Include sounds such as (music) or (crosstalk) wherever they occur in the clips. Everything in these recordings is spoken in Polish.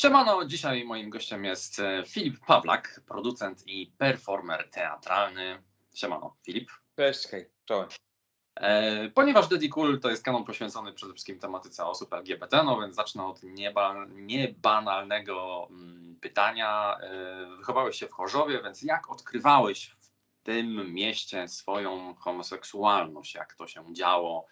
Siemano, dzisiaj moim gościem jest e, Filip Pawlak, producent i performer teatralny. Siemano, Filip. Cześć, hej, czołem. E, ponieważ Cool to jest kanał poświęcony przede wszystkim tematyce osób LGBT, no więc zacznę od nieba, niebanalnego mm, pytania. E, wychowałeś się w Chorzowie, więc jak odkrywałeś w tym mieście swoją homoseksualność? Jak to się działo?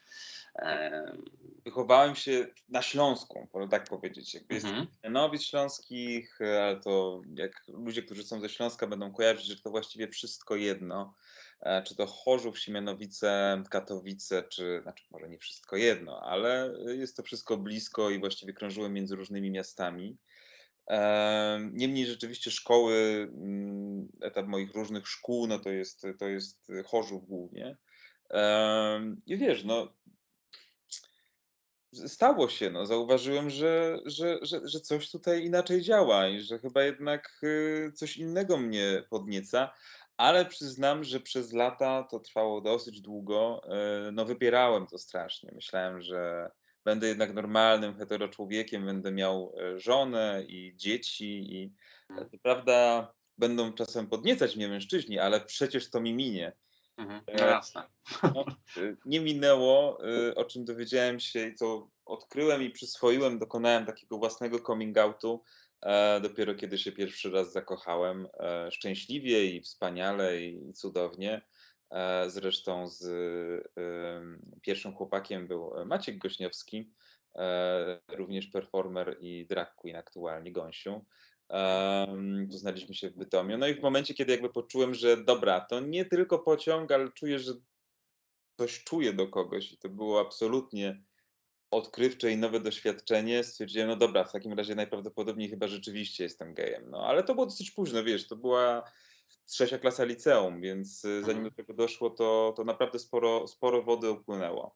Wychowałem się na Śląsku, można tak powiedzieć. Jakby. Jestem z Janowic Śląskich, ale to jak ludzie, którzy są ze Śląska będą kojarzyć, że to właściwie wszystko jedno. E, Czy to Chorzów, Siemianowice, Katowice, czy, znaczy może nie wszystko jedno, ale jest to wszystko blisko i właściwie krążyłem między różnymi miastami. Niemniej rzeczywiście szkoły, mm, etap moich różnych szkół, no to jest, to jest Chorzów głównie. I wiesz, no stało się, no. Zauważyłem, że, że, że, że coś tutaj inaczej działa i że chyba jednak y, coś innego mnie podnieca, ale przyznam, że przez lata to trwało dosyć długo. y, No, wypierałem to strasznie. Myślałem, że będę jednak normalnym hetero człowiekiem, będę miał e, żonę i dzieci i e, to prawda będą czasem podniecać mnie mężczyźni, ale przecież to mi minie. Mhm. E, No jasne. No, y, nie minęło, y, o czym dowiedziałem się i co odkryłem i przyswoiłem, dokonałem takiego własnego coming outu e, dopiero kiedy się pierwszy raz zakochałem. E, szczęśliwie i wspaniale i cudownie. Zresztą z y, pierwszym chłopakiem był Maciek Gośniowski, również performer i drag queen aktualnie, Gąsiu. Um, poznaliśmy się w Bytomiu. No i w momencie, kiedy jakby poczułem, że dobra, to nie tylko pociąg, ale czuję, że coś czuję do kogoś i to było absolutnie odkrywcze i nowe doświadczenie, stwierdziłem, no dobra, w takim razie najprawdopodobniej chyba rzeczywiście jestem gejem. No ale to było dosyć późno, wiesz, to była trzecia klasa liceum, więc y, zanim do tego doszło, to, to naprawdę sporo, sporo wody upłynęło.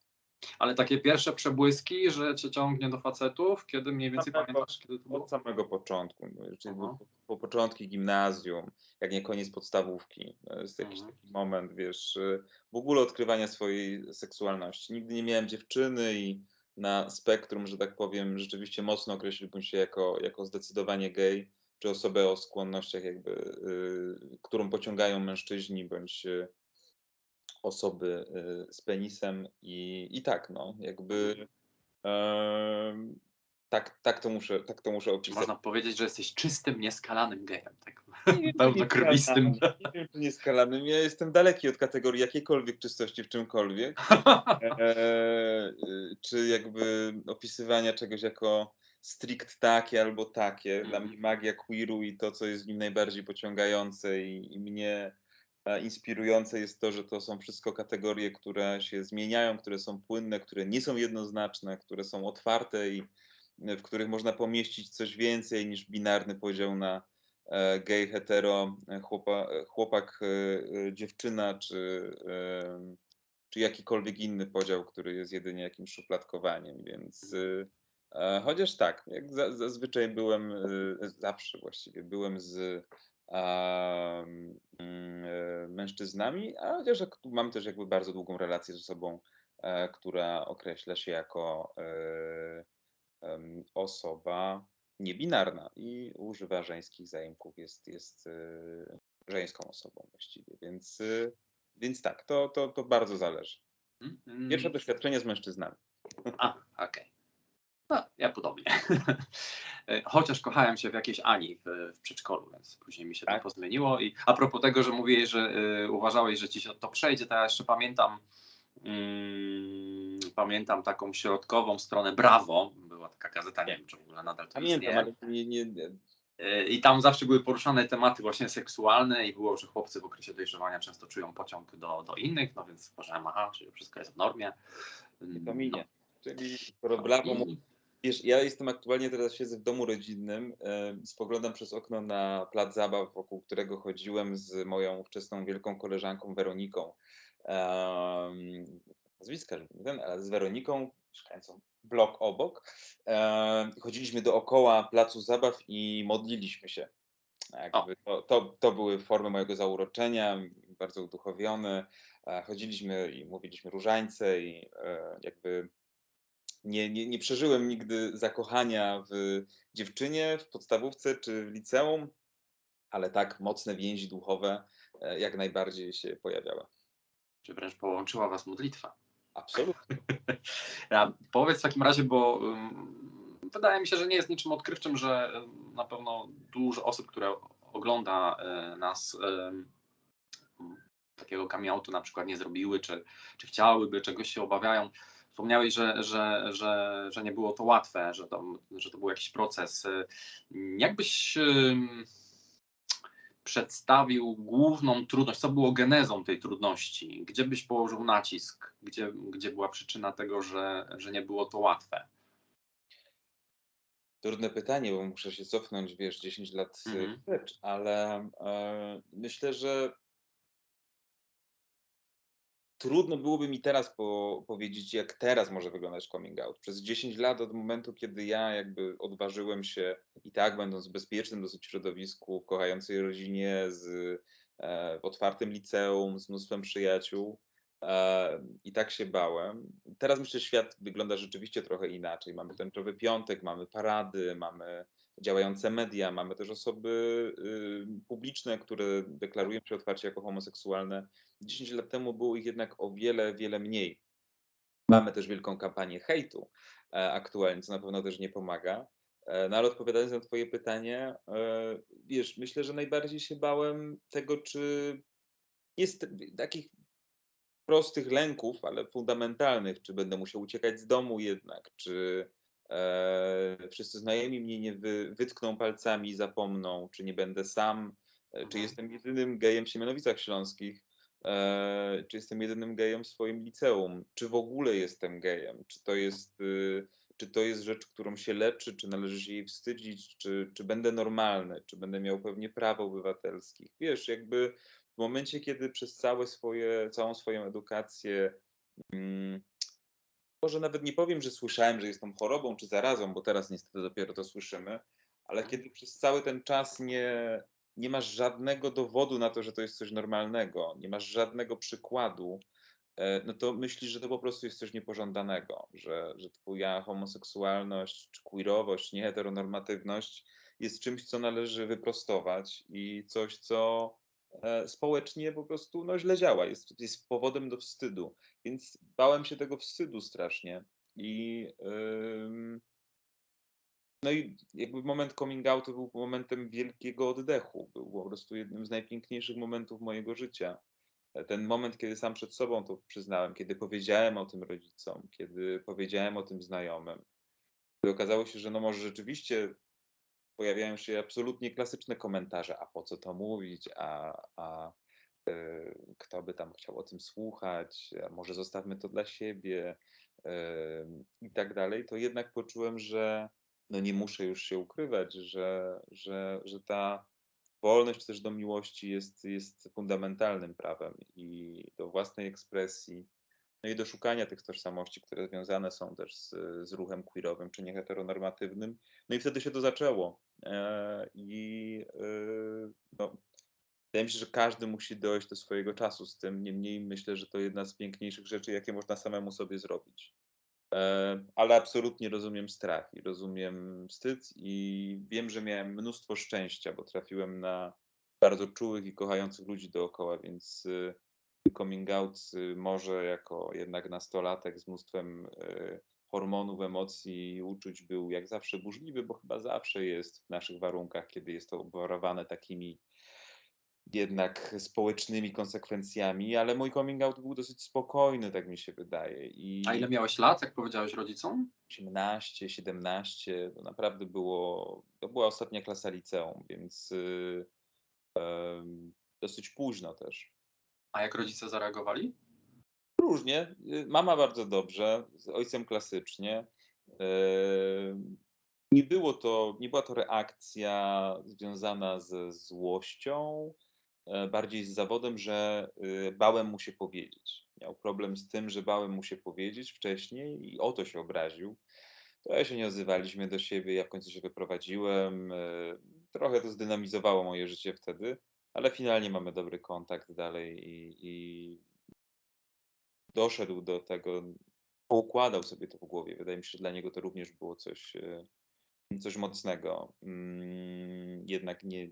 Ale takie pierwsze przebłyski, że cię ciągnie do facetów, kiedy mniej więcej Samego- pamiętasz, kiedy to było? Od samego początku, no, czyli Aha. po, po początki gimnazjum, jak nie koniec podstawówki. To jest jakiś Mhm. taki moment, wiesz, y, w ogóle odkrywania swojej seksualności. Nigdy nie miałem dziewczyny i na spektrum, że tak powiem, rzeczywiście mocno określiłbym się jako, jako zdecydowanie gej, czy osobę o skłonnościach jakby, y, którą pociągają mężczyźni, bądź y, osoby y, z penisem i, i tak, no, jakby em, tak, tak to muszę, tak to muszę Czy opisać. można powiedzieć, że jesteś czystym, nieskalanym gejem? Tak. Pełnokrwistym. nieskalanym, Nie wiem, czy nieskalanym. Ja jestem daleki od kategorii jakiejkolwiek czystości w czymkolwiek. (laughs) E, czy jakby opisywania czegoś jako strict takie albo takie. Dla Mhm. mnie magia queeru i to, co jest w nim najbardziej pociągające i, i mnie e, inspirujące jest to, że to są wszystko kategorie, które się zmieniają, które są płynne, które nie są jednoznaczne, które są otwarte i e, w których można pomieścić coś więcej niż binarny podział na e, gej, hetero, e, chłopa, chłopak, dziewczyna, czy, czy jakikolwiek inny podział, który jest jedynie jakimś szufladkowaniem, więc chociaż tak, jak za, zazwyczaj byłem, zawsze właściwie byłem z mężczyznami, a chociaż jak- mam też jakby bardzo długą relację z osobą, e, która określa się jako e, osoba niebinarna i używa żeńskich zaimków, jest, jest e, żeńską osobą właściwie, więc, e, więc tak, to, to, to bardzo zależy. Mm, Pierwsze doświadczenie z mężczyznami. A, okej. No, ja podobnie. (laughs) E, Chociaż kochałem się w jakiejś Ani w, w przedszkolu, więc później mi się Tak? to pozmieniło. I a propos tego, że mówiłeś, że y, uważałeś, że ci się to przejdzie, to ja jeszcze pamiętam mm, pamiętam taką środkową stronę Brawo. Była taka gazeta, nie wiem, czy w ogóle nadal to Pamiętam, ale nie, nie, nie, Y, I tam zawsze były poruszane tematy właśnie seksualne i było, że chłopcy w okresie dojrzewania często czują pociąg do, do innych, no więc uważałem, aha, czyli wszystko jest w normie. To minie. No. Czyli I- wiesz, ja jestem aktualnie teraz siedzę w domu rodzinnym, spoglądam przez okno na plac zabaw, wokół którego chodziłem z moją ówczesną wielką koleżanką Weroniką. Um, nazwiska, nie ten, ale z Weroniką, mieszkającą blok obok. Chodziliśmy dookoła placu zabaw i modliliśmy się. To, to, to były formy mojego zauroczenia, bardzo uduchowione. E, Chodziliśmy i mówiliśmy różańce i e, jakby nie, nie, nie przeżyłem nigdy zakochania w dziewczynie w podstawówce czy w liceum, ale tak mocne więzi duchowe e, jak najbardziej się pojawiały. Czy wręcz połączyła was modlitwa? Absolutnie. (laughs) Ja, powiedz w takim razie, bo um, wydaje mi się, że nie jest niczym odkrywczym, że um, na pewno dużo osób, które ogląda e, nas, takiego coming-outu na przykład nie zrobiły, czy, czy chciałyby, czegoś się obawiają. Wspomniałeś, że, że, że, że nie było to łatwe, że to, że to był jakiś proces. Jakbyś przedstawił główną trudność, co było genezą tej trudności? Gdzie byś położył nacisk? Gdzie, gdzie była przyczyna tego, że, że nie było to łatwe? Trudne pytanie, bo muszę się cofnąć, wiesz, 10 lat mhm. wstecz, ale e, myślę, że trudno byłoby mi teraz po, powiedzieć, jak teraz może wyglądać coming out. Przez 10 lat od momentu, kiedy ja jakby odważyłem się i tak będąc w bezpiecznym dosyć środowisku, w kochającej rodzinie, z e, otwartym liceum, z mnóstwem przyjaciół, e, i tak się bałem. Teraz myślę, że świat wygląda rzeczywiście trochę inaczej. Mamy tęczowy piątek, mamy parady, mamy działające media, mamy też osoby y, publiczne, które deklarują się otwarcie jako homoseksualne. 10 lat temu było ich jednak o wiele, wiele mniej. Mamy też wielką kampanię hejtu e, aktualnie, co na pewno też nie pomaga. E, No ale odpowiadając na Twoje pytanie, e, wiesz, myślę, że najbardziej się bałem tego, czy jest takich prostych lęków, ale fundamentalnych, czy będę musiał uciekać z domu jednak, czy wszyscy znajomi mnie nie wy, wytkną palcami i zapomną, czy nie będę sam, e, czy jestem jedynym gejem w Siemianowicach Śląskich, e, czy jestem jedynym gejem w swoim liceum, czy w ogóle jestem gejem, czy to jest, y, czy to jest rzecz, którą się leczy, czy należy się jej wstydzić, czy, czy będę normalny, czy będę miał pewnie praw obywatelskich. Wiesz, jakby w momencie, kiedy przez całe swoje, całą swoją edukację, mm, może nawet nie powiem, że słyszałem, że jestem chorobą czy zarazą, bo teraz niestety dopiero to słyszymy, ale kiedy przez cały ten czas nie, nie masz żadnego dowodu na to, że to jest coś normalnego, nie masz żadnego przykładu, e, no to myślisz, że to po prostu jest coś niepożądanego, że, że twoja homoseksualność, czy queerowość, nieheteronormatywność jest czymś, co należy wyprostować i coś, co społecznie po prostu no, źle działa, jest, jest powodem do wstydu. Więc bałem się tego wstydu strasznie. I ym, no i jakby moment coming outu był momentem wielkiego oddechu. Był po prostu jednym z najpiękniejszych momentów mojego życia. E, Ten moment, kiedy sam przed sobą to przyznałem, kiedy powiedziałem o tym rodzicom, kiedy powiedziałem o tym znajomym. I okazało się, że no może rzeczywiście pojawiają się absolutnie klasyczne komentarze, a po co to mówić, a, a y, kto by tam chciał o tym słuchać, a może zostawmy to dla siebie y, i tak dalej, to jednak poczułem, że no nie muszę już się ukrywać, że, że, że ta wolność też do miłości jest, jest fundamentalnym prawem i do własnej ekspresji, no i do szukania tych tożsamości, które związane są też z, z ruchem queerowym czy nieheteronormatywnym. No i wtedy się to zaczęło. E, I e, no, wydaje mi się, że każdy musi dojść do swojego czasu z tym. Niemniej myślę, że to jedna z piękniejszych rzeczy, jakie można samemu sobie zrobić. E, Ale absolutnie rozumiem strach i rozumiem wstyd i wiem, że miałem mnóstwo szczęścia, bo trafiłem na bardzo czułych i kochających ludzi dookoła, więc coming out y, może jako jednak nastolatek z mnóstwem y, hormonów, emocji i uczuć był jak zawsze burzliwy, bo chyba zawsze jest w naszych warunkach, kiedy jest to obwarowane takimi jednak społecznymi konsekwencjami, ale mój coming out był dosyć spokojny, tak mi się wydaje. I A ile miałeś lat, jak powiedziałeś rodzicom? 18, 17, to naprawdę było, to była ostatnia klasa liceum, więc y, em, dosyć późno też. A jak rodzice zareagowali? Różnie. Y, Mama bardzo dobrze, z ojcem klasycznie. Em, Nie było to, nie była to reakcja związana ze złością, e, bardziej z zawodem, że y, bałem mu się powiedzieć. Miał problem z tym, że bałem mu się powiedzieć wcześniej i o to się obraził. Trochę się nie odzywaliśmy do siebie, ja w końcu się wyprowadziłem. Trochę to zdynamizowało moje życie wtedy, ale finalnie mamy dobry kontakt dalej i, i doszedł do tego poukładał sobie to w głowie. Wydaje mi się, że dla niego to również było coś, e, coś mocnego. Mm, jednak nie,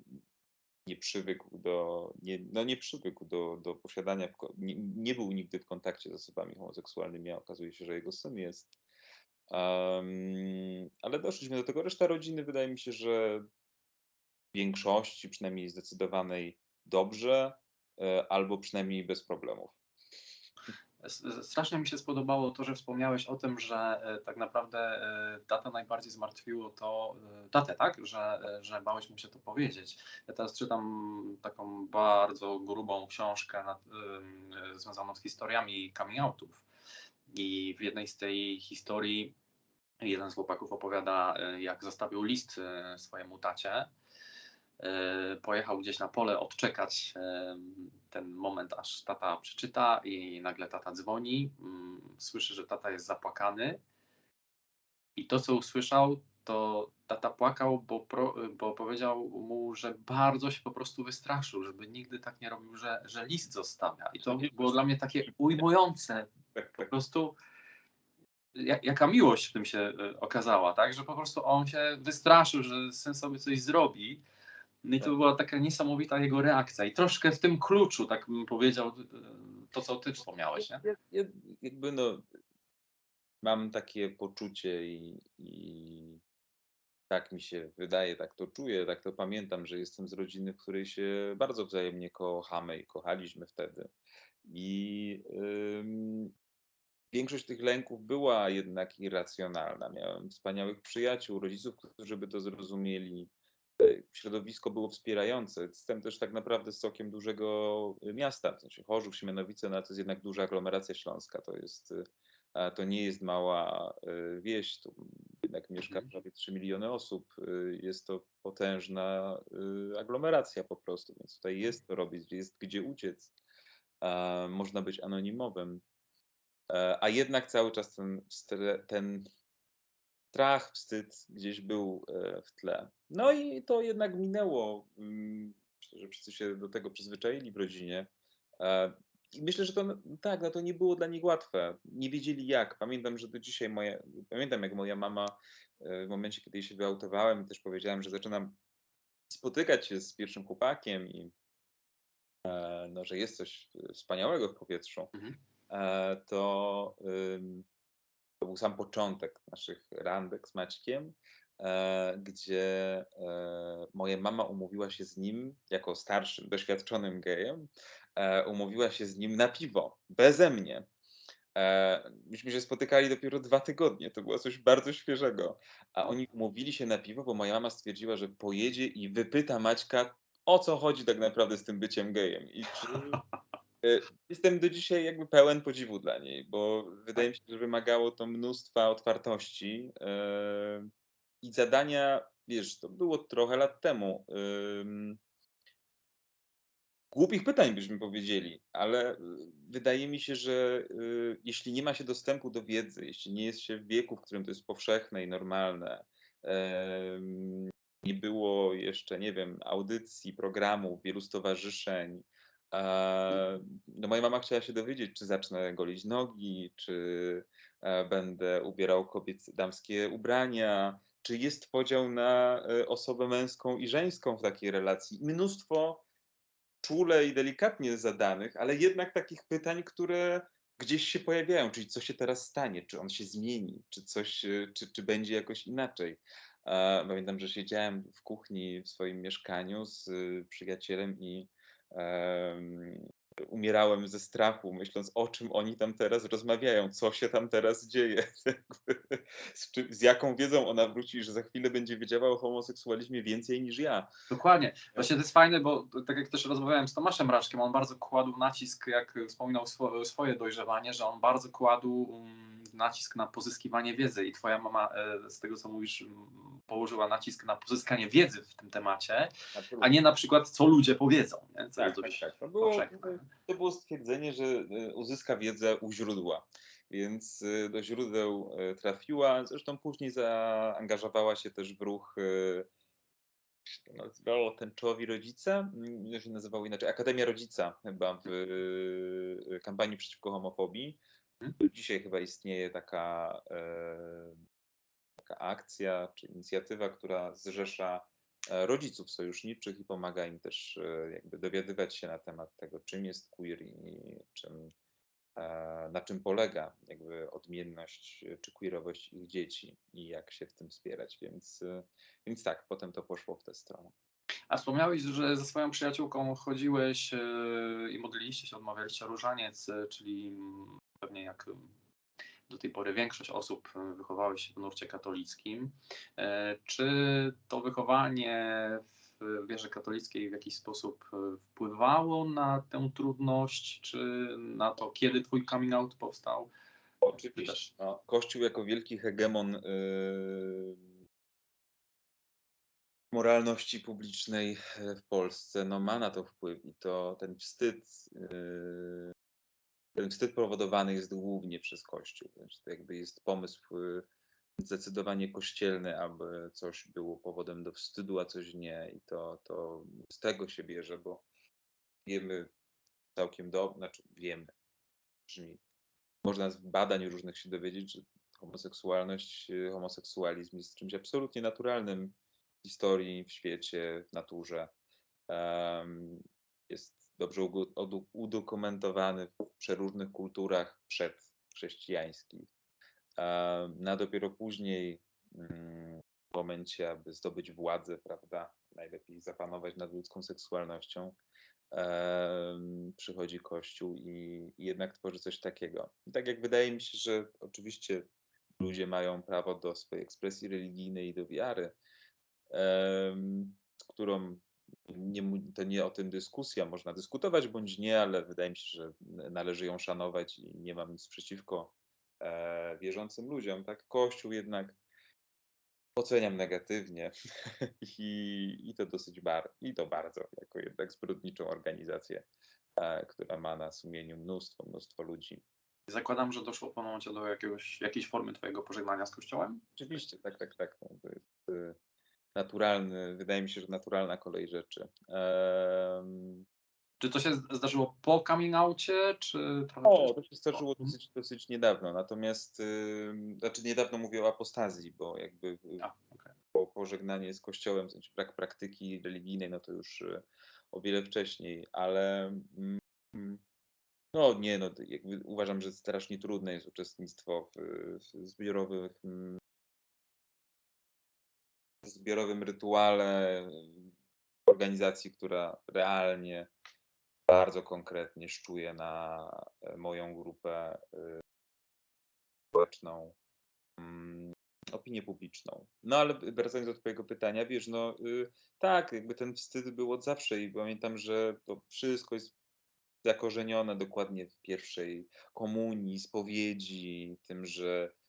nie przywykł do, nie, no nie przywykł do, do posiadania, w, nie, nie, był nigdy w kontakcie z osobami homoseksualnymi, a okazuje się, że jego syn jest. Um, ale doszliśmy do tego. Reszta rodziny wydaje mi się, że większości, przynajmniej zdecydowanej, dobrze, e, albo przynajmniej bez problemów. Strasznie mi się spodobało to, że wspomniałeś o tym, że e, tak naprawdę e, tatę najbardziej zmartwiło to, tatę, tak, że, że bałeś mu się to powiedzieć. Ja teraz czytam taką bardzo grubą książkę nad, związaną z historiami coming outów i w jednej z tej historii jeden z chłopaków opowiada, jak zostawił list swojemu tacie E, pojechał gdzieś na pole odczekać e, ten moment, aż tata przeczyta i nagle tata dzwoni, mm, słyszy, że tata jest zapłakany i to, co usłyszał, to tata płakał, bo, pro, bo powiedział mu, że bardzo się po prostu wystraszył, żeby nigdy tak nie robił, że, że list zostawia. I to było dla mnie takie ujmujące. Po prostu jaka miłość w tym się e, okazała, tak? Że po prostu on się wystraszył, że syn sobie coś zrobi no i to była taka niesamowita jego reakcja. I troszkę w tym kluczu, tak bym powiedział, to co ty wspomniałeś, nie? Ja, ja, jakby no, mam takie poczucie i, i tak mi się wydaje, tak to czuję, tak to pamiętam, że jestem z rodziny, w której się bardzo wzajemnie kochamy i kochaliśmy wtedy. I ym, większość tych lęków była jednak irracjonalna. Miałem wspaniałych przyjaciół, rodziców, którzy by to zrozumieli środowisko było wspierające. Jestem też tak naprawdę sokiem dużego miasta, w sensie Chorzów, Siemianowice, no to jest jednak duża aglomeracja śląska, to jest, to nie jest mała e, wieś, tu jednak mieszka mhm. prawie 3 miliony osób, e, jest to potężna e, aglomeracja po prostu, więc tutaj jest to robić, jest gdzie uciec, można być anonimowym, a jednak cały czas ten, ten strach, wstyd gdzieś był e, w tle. No i to jednak minęło. Mm, myślę, że wszyscy się do tego przyzwyczaili w rodzinie. E, I myślę, że to tak, no to nie było dla nich łatwe. Nie wiedzieli jak. Pamiętam, że do dzisiaj moja, pamiętam jak moja mama e, w momencie, kiedy się wyautowałem, też powiedziałem, że zaczynam spotykać się z pierwszym chłopakiem i no, że jest coś wspaniałego w powietrzu, mhm. to to był sam początek naszych randek z Maćkiem, e, gdzie e, moja mama umówiła się z nim, jako starszym, doświadczonym gejem, e, umówiła się z nim na piwo, beze mnie. Myśmy się spotykali dopiero dwa tygodnie, to było coś bardzo świeżego. A oni umówili się na piwo, bo moja mama stwierdziła, że pojedzie i wypyta Maćka, o co chodzi tak naprawdę z tym byciem gejem i czy (laughs) jestem do dzisiaj jakby pełen podziwu dla niej, bo wydaje mi się, że wymagało to mnóstwa otwartości e, i zadania, wiesz, to było trochę lat temu. Głupich pytań byśmy powiedzieli, ale wydaje mi się, że e, jeśli nie ma się dostępu do wiedzy, jeśli nie jest się w wieku, w którym to jest powszechne i normalne, nie było jeszcze, nie wiem, audycji, programów, wielu stowarzyszeń, no moja mama chciała się dowiedzieć, czy zacznę golić nogi, czy e, będę ubierał kobiece damskie ubrania, czy jest podział na e, osobę męską i żeńską w takiej relacji. Mnóstwo czule i delikatnie zadanych, ale jednak takich pytań, które gdzieś się pojawiają, czyli co się teraz stanie, czy on się zmieni, czy coś, e, czy, czy będzie jakoś inaczej. Pamiętam, że siedziałem w kuchni w swoim mieszkaniu z przyjacielem i umierałem ze strachu, myśląc o czym oni tam teraz rozmawiają, co się tam teraz dzieje, (laughs) z, z, jaką wiedzą ona wróci, że za chwilę będzie wiedziała o homoseksualizmie więcej niż ja. Dokładnie. Właśnie to jest fajne, bo tak jak też rozmawiałem z Tomaszem Raczkiem, on bardzo kładł nacisk, jak wspominał swo, swoje dojrzewanie, że on bardzo kładł um, nacisk na pozyskiwanie wiedzy i twoja mama, e, z tego co mówisz, położyła nacisk na pozyskanie wiedzy w tym temacie, a nie na przykład co ludzie powiedzą. Nie? Co tak, tak, tak. To, było, to było stwierdzenie, że e, uzyska wiedzę u źródła. Więc e, do źródeł trafiła, zresztą później zaangażowała się też w ruch nazywało Tęczowi Rodzice, się nazywało inaczej, Akademia Rodzica chyba w kampanii przeciwko homofobii. Mhm. Dzisiaj chyba istnieje taka, e, taka akcja czy inicjatywa, która zrzesza e, rodziców sojuszniczych i pomaga im też e, jakby dowiadywać się na temat tego, czym jest queer i czym, na czym polega jakby odmienność czy queerowość ich dzieci i jak się w tym wspierać. Więc, więc tak, potem to poszło w tę stronę. A wspomniałeś, że ze swoją przyjaciółką chodziłeś i modliliście się, odmawialiście różaniec, czyli mm, pewnie jak do tej pory większość osób wychowałeś się w nurcie katolickim. E, Czy to wychowanie w wierze katolickiej w jakiś sposób e, wpływało na tę trudność, czy na to, kiedy twój coming out powstał? Oczywiście. No, Kościół jako wielki hegemon yy, moralności publicznej w Polsce no, ma na to wpływ i to ten wstyd, yy, ten wstyd powodowany jest głównie przez Kościół. Znaczy, to jakby jest pomysł yy, zdecydowanie kościelny, aby coś było powodem do wstydu, a coś nie. I to, to z tego się bierze, bo wiemy całkiem dobrze, znaczy wiemy, brzmi można z badań różnych się dowiedzieć, że homoseksualność, y, homoseksualizm jest czymś absolutnie naturalnym w historii, w świecie, w naturze. Em, Jest dobrze udokumentowany w przeróżnych kulturach przedchrześcijańskich. Em, No a dopiero później, mm, w momencie, aby zdobyć władzę, prawda, najlepiej zapanować nad ludzką seksualnością, przychodzi Kościół i, jednak tworzy coś takiego. I tak jak wydaje mi się, że oczywiście ludzie mają prawo do swojej ekspresji religijnej i do wiary, którą nie, to nie o tym dyskusja, można dyskutować bądź nie, ale wydaje mi się, że należy ją szanować i nie mam nic przeciwko e, wierzącym ludziom. Tak, Kościół jednak oceniam negatywnie (laughs) i, i to dosyć bar, i to bardzo, jako jednak zbrodniczą organizację, e, która ma na sumieniu mnóstwo, mnóstwo ludzi. Zakładam, że doszło pewnym momencie do jakiegoś, jakiejś formy twojego pożegnania z Kościołem? Oczywiście, tak, tak, tak. No, to jest y, naturalny, wydaje mi się, że naturalna kolej rzeczy. Em, Czy to się zdarzyło po coming outie, czy trochę O, to się zdarzyło dosyć, dosyć niedawno, natomiast, y, znaczy niedawno mówię o apostazji, bo jakby y, A, okej. po pożegnanie z kościołem, w sensie brak praktyki religijnej, no to już y, o wiele wcześniej, ale mm, mm, no nie, no jakby uważam, że strasznie trudne jest uczestnictwo w, w zbiorowych, mm, zbiorowym rytuale organizacji, która realnie bardzo konkretnie szczuje na e, moją grupę y, społeczną, mm, opinię publiczną. No ale wracając do Twojego pytania, wiesz, no y, tak, jakby ten wstyd był od zawsze i pamiętam, że to wszystko jest zakorzenione dokładnie w pierwszej komunii, spowiedzi, tym, że e,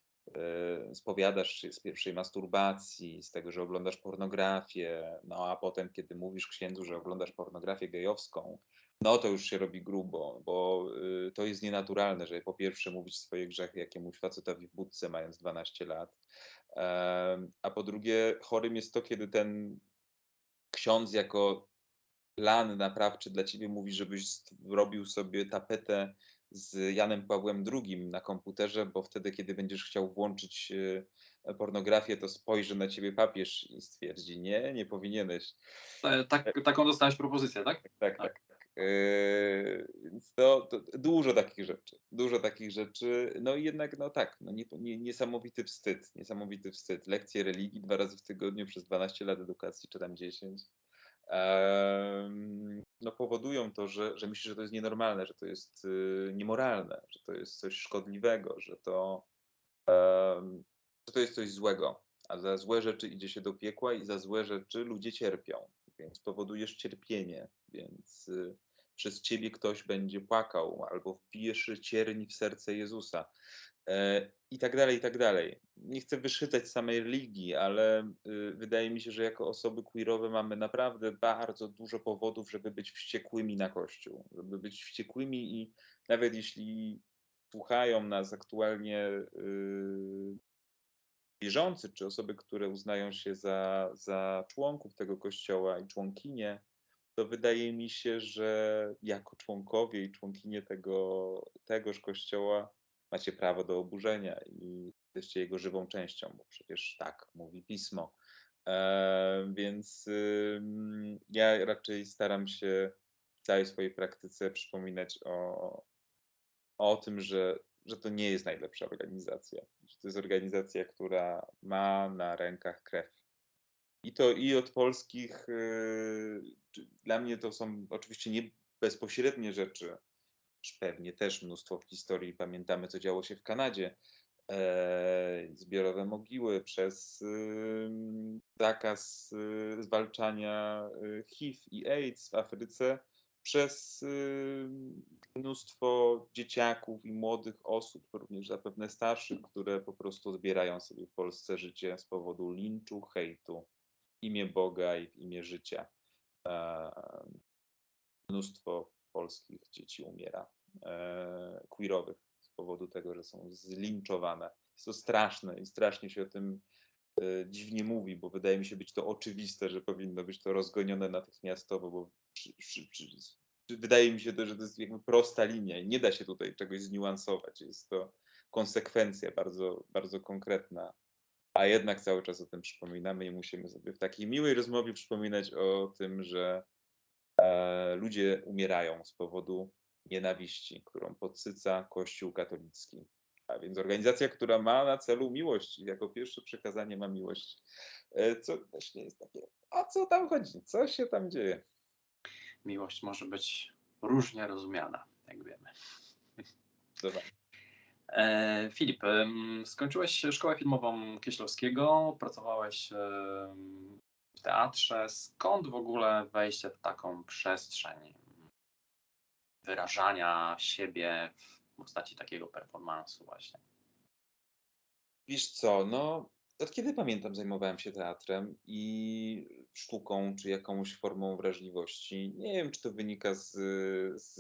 spowiadasz się z pierwszej masturbacji, z tego, że oglądasz pornografię, no a potem, kiedy mówisz księdzu, że oglądasz pornografię gejowską, no to już się robi grubo, bo y, to jest nienaturalne, żeby po pierwsze mówić swoje grzechy jakiemuś facetowi w budce mając 12 lat, a po drugie chorym jest to, kiedy ten ksiądz jako plan naprawczy dla ciebie mówi, żebyś robił sobie tapetę z Janem Pawłem II na komputerze, bo wtedy, kiedy będziesz chciał włączyć e, pornografię, to spojrzy na ciebie papież i stwierdzi, nie, nie powinieneś. E, Tak, taką dostałeś propozycję, tak? Tak, tak, tak. tak. Więc to, to dużo takich rzeczy, dużo takich rzeczy. No i jednak, no tak, no nie, nie, niesamowity wstyd, niesamowity wstyd. Lekcje religii dwa razy w tygodniu przez 12 lat edukacji, czy tam 10. em, no powodują to, że, że myślę, że to jest nienormalne, że to jest y, niemoralne, że to jest coś szkodliwego, że to, em, że to jest coś złego. A za złe rzeczy idzie się do piekła i za złe rzeczy ludzie cierpią, więc powodujesz cierpienie, więc y, przez ciebie ktoś będzie płakał albo wbijesz cierń w serce Jezusa. E, I tak dalej, i tak dalej. Nie chcę wyszydzać samej religii, ale y, wydaje mi się, że jako osoby queerowe mamy naprawdę bardzo dużo powodów, żeby być wściekłymi na Kościół, żeby być wściekłymi i nawet jeśli słuchają nas aktualnie y, wierzący, czy osoby, które uznają się za, za członków tego kościoła i członkinie, to wydaje mi się, że jako członkowie i członkinie tego, tegoż kościoła macie prawo do oburzenia i jesteście jego żywą częścią, bo przecież tak mówi pismo. E, więc ym, ja raczej staram się w całej swojej praktyce przypominać o, o tym, że, że to nie jest najlepsza organizacja. Że to jest organizacja, która ma na rękach krew. I to i od polskich, y, dla mnie to są oczywiście nie bezpośrednie rzeczy, pewnie też mnóstwo w historii pamiętamy, co działo się w Kanadzie. E, zbiorowe mogiły, przez zakaz y, zwalczania y, HIV i AIDS w Afryce, przez mnóstwo dzieciaków i młodych osób, również zapewne starszych, które po prostu odbierają sobie w Polsce życie z powodu linczu, hejtu, w imię Boga i w imię życia. Mnóstwo polskich dzieci umiera, e, queerowych, z powodu tego, że są zlinczowane. Jest to straszne i strasznie się o tym e, dziwnie mówi, bo wydaje mi się być to oczywiste, że powinno być to rozgonione natychmiastowo, bo przy, przy, przy, wydaje mi się to, że to jest jakby prosta linia i nie da się tutaj czegoś zniuansować. Jest to konsekwencja bardzo, bardzo konkretna, a jednak cały czas o tym przypominamy i musimy sobie w takiej miłej rozmowie przypominać o tym, że ludzie umierają z powodu nienawiści, którą podsyca Kościół katolicki. A więc organizacja, która ma na celu miłość, i jako pierwsze przekazanie ma miłość, e, co też nie jest takie, o co tam chodzi, co się tam dzieje. Miłość może być różnie rozumiana, jak wiemy. Zobacz. E, Filip, skończyłeś szkołę filmową Kieślowskiego, pracowałeś w teatrze. Skąd w ogóle wejście w taką przestrzeń wyrażania siebie w postaci takiego performansu właśnie? Wiesz co, no od kiedy pamiętam zajmowałem się teatrem i sztuką, czy jakąś formą wrażliwości. Nie wiem, czy to wynika z, z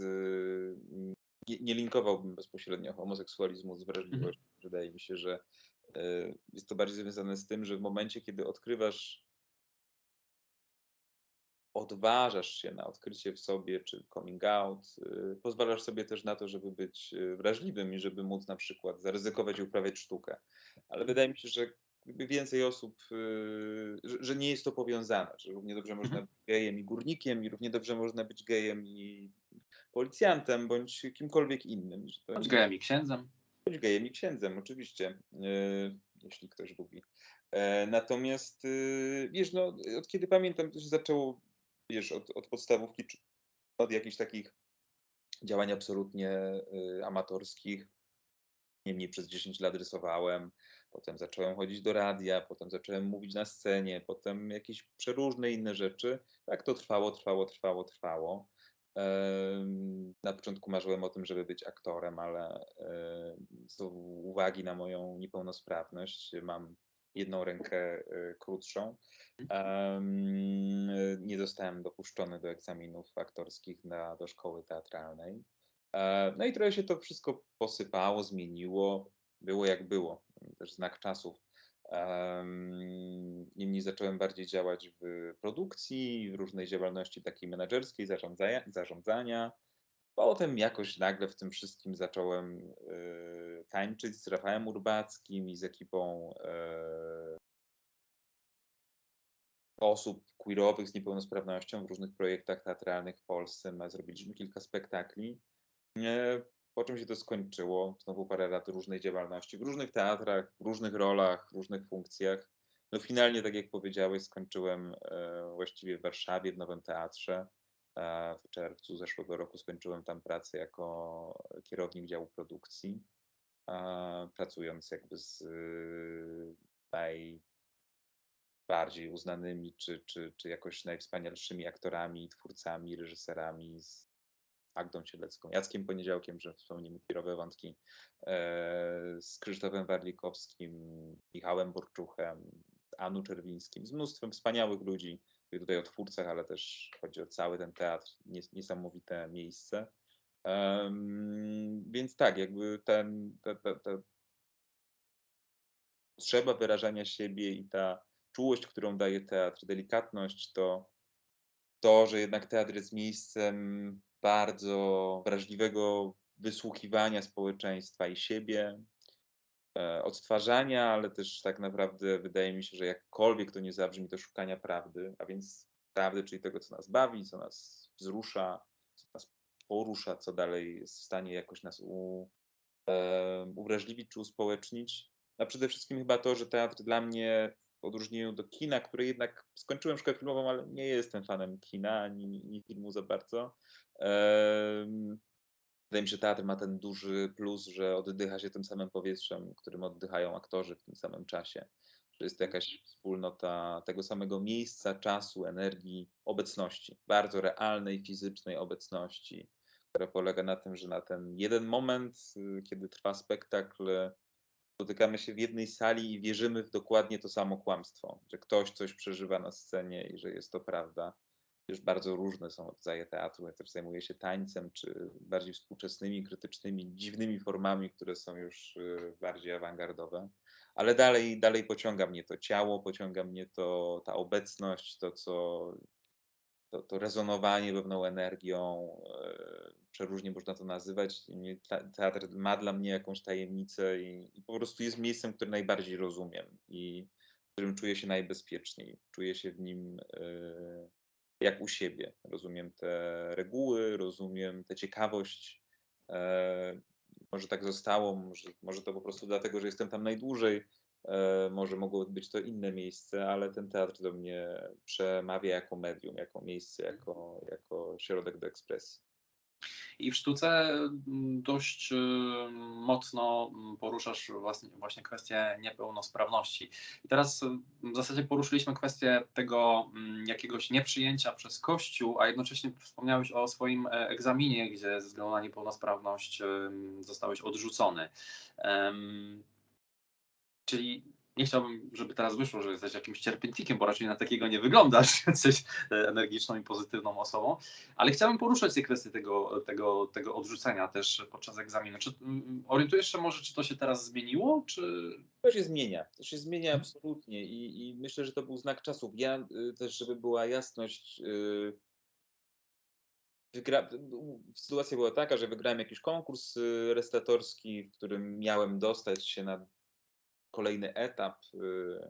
nie, nie linkowałbym bezpośrednio homoseksualizmu z wrażliwością. Wydaje mi się, że e, jest to bardziej związane z tym, że w momencie, kiedy odkrywasz, odważasz się na odkrycie w sobie, czy coming out, y, pozwalasz sobie też na to, żeby być y, wrażliwym i żeby móc na przykład zaryzykować i uprawiać sztukę. Ale wydaje mi się, że więcej osób, y, że, nie jest to powiązane, że równie dobrze można Mhm. być gejem i górnikiem, i równie dobrze można być gejem i policjantem, bądź kimkolwiek innym. Że Bądź gejem i księdzem. Bądź gejem i księdzem, oczywiście, jeśli ktoś lubi. E, Natomiast, wiesz, no, od kiedy pamiętam, to się zaczęło, wiesz, od, od podstawówki, od jakichś takich działań absolutnie yy, amatorskich. Niemniej przez 10 lat rysowałem, potem zacząłem chodzić do radia, potem zacząłem mówić na scenie, potem jakieś przeróżne inne rzeczy. Tak to trwało, trwało, trwało, trwało. Na początku marzyłem o tym, żeby być aktorem, ale z uwagi na moją niepełnosprawność mam jedną rękę e, krótszą. Em, Nie zostałem dopuszczony do egzaminów aktorskich na, do szkoły teatralnej. E, No i trochę się to wszystko posypało, zmieniło, było jak było, też znak czasów. Em, Niemniej zacząłem bardziej działać w produkcji, w różnej działalności takiej menedżerskiej, zarządzania. zarządzania. Potem jakoś nagle w tym wszystkim zacząłem e, tańczyć z Rafałem Urbackim i z ekipą e, osób queerowych z niepełnosprawnością w różnych projektach teatralnych w Polsce. No, Zrobiliśmy kilka spektakli. E, Po czym się to skończyło? Znowu parę lat różnej działalności w różnych teatrach, w różnych rolach, w różnych funkcjach. No finalnie, tak jak powiedziałeś, skończyłem właściwie w Warszawie, w Nowym Teatrze. W czerwcu zeszłego roku skończyłem tam pracę jako kierownik działu produkcji, pracując jakby z y, najbardziej uznanymi, czy, czy, czy jakoś najwspanialszymi aktorami, twórcami, reżyserami, z Agdą Sielecką, Jackiem Poniedziałkiem, że wspomnimy kierowe wątki, e, z Krzysztofem Warlikowskim, Michałem Borczuchem, z Anu Czerwińskim, z mnóstwem wspaniałych ludzi, mówię tutaj o twórcach, ale też chodzi o cały ten teatr, nies- niesamowite miejsce. Em, więc tak, jakby ten, ta, potrzeba wyrażania siebie i ta czułość, którą daje teatr, delikatność, to to, że jednak teatr jest miejscem bardzo wrażliwego wysłuchiwania społeczeństwa i siebie, odtwarzania, ale też tak naprawdę wydaje mi się, że jakkolwiek to nie zabrzmi, to szukania prawdy, a więc prawdy, czyli tego, co nas bawi, co nas wzrusza, co nas porusza, co dalej jest w stanie jakoś nas u, e, uwrażliwić czy uspołecznić. A przede wszystkim chyba to, że teatr dla mnie w odróżnieniu do kina, które jednak skończyłem szkołę filmową, ale nie jestem fanem kina ani, ani filmu za bardzo. Em, Wydaje mi się, że teatr ma ten duży plus, że oddycha się tym samym powietrzem, którym oddychają aktorzy w tym samym czasie. Że jest jakaś wspólnota tego samego miejsca, czasu, energii, obecności, bardzo realnej, fizycznej obecności, która polega na tym, że na ten jeden moment, y, kiedy trwa spektakl, spotykamy się w jednej sali i wierzymy w dokładnie to samo kłamstwo, że ktoś coś przeżywa na scenie i że jest to prawda. Już bardzo różne są rodzaje teatru. Ja też zajmuję się tańcem, czy bardziej współczesnymi, krytycznymi, dziwnymi formami, które są już y, bardziej awangardowe. Ale dalej, dalej pociąga mnie to ciało, pociąga mnie to ta obecność, to co to, to rezonowanie pewną energią, e, przeróżnie można to nazywać. Teatr ma dla mnie jakąś tajemnicę i, i po prostu jest miejscem, które najbardziej rozumiem i w którym czuję się najbezpieczniej. Czuję się w nim e, jak u siebie. Rozumiem te reguły, rozumiem tę ciekawość. E, Może tak zostało, może, może to po prostu dlatego, że jestem tam najdłużej. E, Może mogło być to inne miejsce, ale ten teatr do mnie przemawia jako medium, jako miejsce, jako, jako środek do ekspresji. I w sztuce mm, dość y, mocno mm, poruszasz właśnie, kwestię niepełnosprawności. I teraz y, w zasadzie poruszyliśmy kwestię tego mm, jakiegoś nieprzyjęcia przez Kościół, a jednocześnie wspomniałeś o swoim e, egzaminie, gdzie ze względu na niepełnosprawność zostałeś odrzucony. Czyli nie chciałbym, żeby teraz wyszło, że jesteś jakimś cierpiętnikiem, bo raczej na takiego nie wyglądasz. (laughs) Jesteś energiczną i pozytywną osobą. Ale chciałbym poruszać te kwestie tego, tego, tego odrzucenia też podczas egzaminu. Czy mm, orientujesz się może, czy to się teraz zmieniło, czy... To się zmienia, to się zmienia absolutnie i, i myślę, że to był znak czasów. Ja y, też, żeby była jasność, y, wygra... sytuacja była taka, że wygrałem jakiś konkurs y, restatorski, w którym miałem dostać się na kolejny etap y,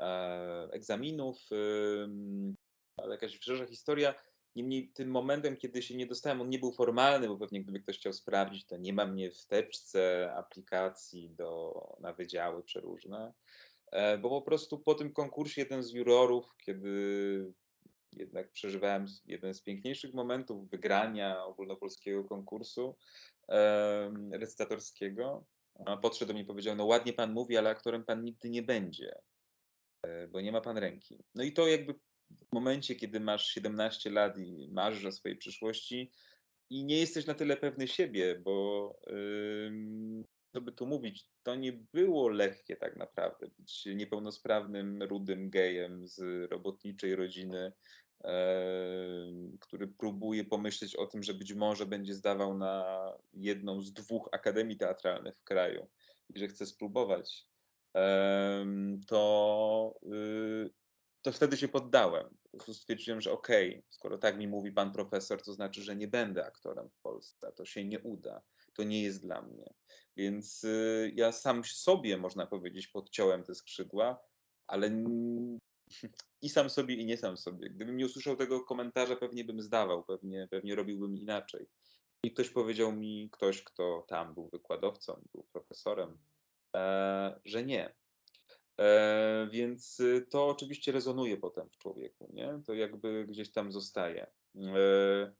e, egzaminów, ym, ale jakaś wrzesza historia. Niemniej tym momentem, kiedy się nie dostałem, on nie był formalny, bo pewnie gdyby ktoś chciał sprawdzić, to nie ma mnie w teczce aplikacji do, na wydziały przeróżne, E, bo po prostu po tym konkursie jeden z jurorów, kiedy jednak przeżywałem jeden z piękniejszych momentów wygrania ogólnopolskiego konkursu em, recytatorskiego, podszedł do mnie i powiedział, no ładnie pan mówi, ale aktorem pan nigdy nie będzie, e, bo nie ma pan ręki. No i to jakby w momencie, kiedy masz 17 lat i marzysz o swojej przyszłości i nie jesteś na tyle pewny siebie, bo ym, co by tu mówić, to nie było lekkie tak naprawdę być niepełnosprawnym, rudym gejem z robotniczej rodziny, który próbuje pomyśleć o tym, że być może będzie zdawał na jedną z dwóch akademii teatralnych w kraju i że chce spróbować, to, y, to wtedy się poddałem. Po stwierdziłem, że okej, skoro tak mi mówi pan profesor, to znaczy, że nie będę aktorem w Polsce, to się nie uda, to nie jest dla mnie. Więc y, ja sam sobie, można powiedzieć, podciąłem te skrzydła, ale i sam sobie, i nie sam sobie. Gdybym nie usłyszał tego komentarza, pewnie bym zdawał, pewnie, pewnie robiłbym inaczej. I ktoś powiedział mi, ktoś, kto tam był wykładowcą, był profesorem, e, że nie. E, więc y, to oczywiście rezonuje potem w człowieku, nie? To jakby gdzieś tam zostaje. E,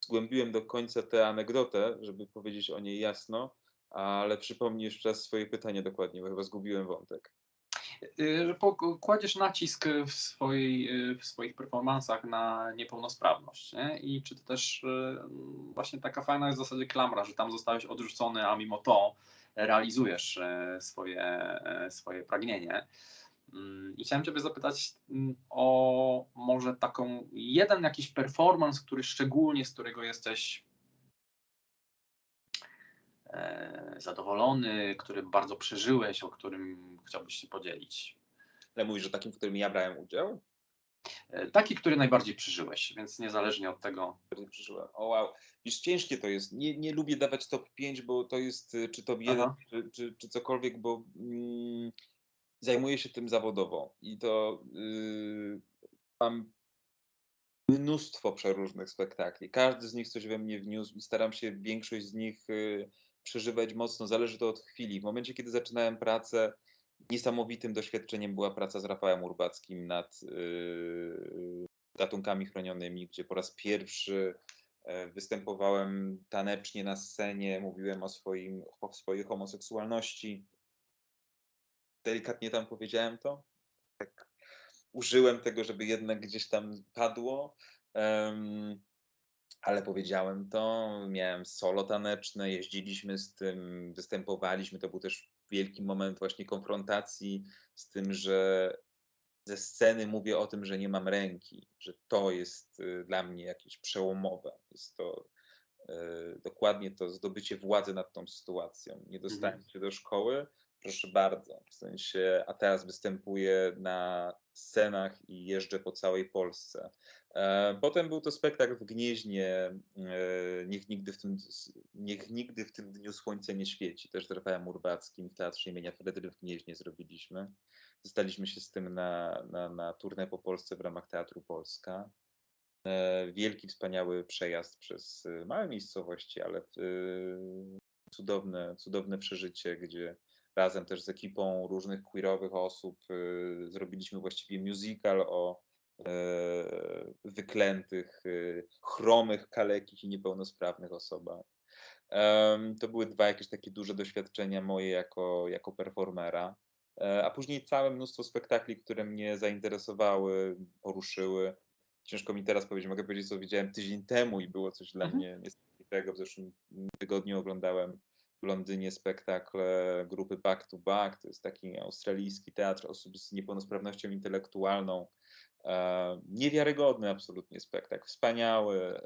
zgłębiłem do końca tę anegdotę, żeby powiedzieć o niej jasno, ale przypomnij jeszcze raz swoje pytanie dokładnie, bo chyba zgubiłem wątek. Y, kładziesz nacisk w, swojej, y, w swoich performansach na niepełnosprawność. Nie? I czy to też y, właśnie taka fajna jest w zasadzie klamra, że tam zostałeś odrzucony, a mimo to realizujesz swoje, swoje pragnienie. Mm, I chciałem Ciebie zapytać mm, o może taką jeden jakiś performance, który szczególnie, z którego jesteś zadowolony, który bardzo przeżyłeś, o którym chciałbyś się podzielić. Ale mówisz o takim, w którym ja brałem udział? E, Taki, który najbardziej przeżyłeś, więc niezależnie od tego. Przeżyłem. O wow. Wiesz, ciężkie to jest. Nie, nie lubię dawać top 5, bo to jest y, czy top 1, Aha. czy, czy, czy cokolwiek, bo mm, zajmuję się tym zawodowo i to y, mam mnóstwo przeróżnych spektakli. Każdy z nich coś we mnie wniósł i staram się większość z nich y, przeżywać mocno. Zależy to od chwili. W momencie, kiedy zaczynałem pracę, niesamowitym doświadczeniem była praca z Rafałem Urbackim nad y, gatunkami chronionymi, gdzie po raz pierwszy e, występowałem tanecznie na scenie, mówiłem o, swoim, o swojej homoseksualności. Delikatnie tam powiedziałem to. Tak użyłem tego, żeby jednak gdzieś tam padło. Em, ale powiedziałem to, miałem solo taneczne, jeździliśmy z tym, występowaliśmy. To był też wielki moment właśnie konfrontacji z tym, że ze sceny mówię o tym, że nie mam ręki, że to jest y, dla mnie jakieś przełomowe. Jest to y, dokładnie to zdobycie władzy nad tą sytuacją. Nie dostałem się do szkoły, proszę bardzo. W sensie, a teraz występuję na scenach i jeżdżę po całej Polsce. E, Potem był to spektakl w Gnieźnie, e, niech nigdy w tym, niech nigdy w tym dniu słońce nie świeci. Też z Rafałem Urbackim w Teatrze imienia Fredry w Gnieźnie zrobiliśmy. Zostaliśmy się z tym na, na, na turnę po Polsce w ramach Teatru Polska. E, Wielki, wspaniały przejazd przez małe miejscowości, ale cudowne, cudowne przeżycie, gdzie razem też z ekipą różnych queerowych osób zrobiliśmy właściwie musical o wyklętych, e, chromych, kalekich i niepełnosprawnych osobach. To były dwa jakieś takie duże doświadczenia moje jako, jako performera. E, A później całe mnóstwo spektakli, które mnie zainteresowały, poruszyły. Ciężko mi teraz powiedzieć, mogę powiedzieć, co widziałem tydzień temu i było coś dla Mhm. mnie niesamowitego. W zeszłym tygodniu oglądałem w Londynie spektakl e, grupy Back to Back. To jest taki australijski teatr osób z niepełnosprawnością intelektualną. E, Niewiarygodny absolutnie spektakl, wspaniały e,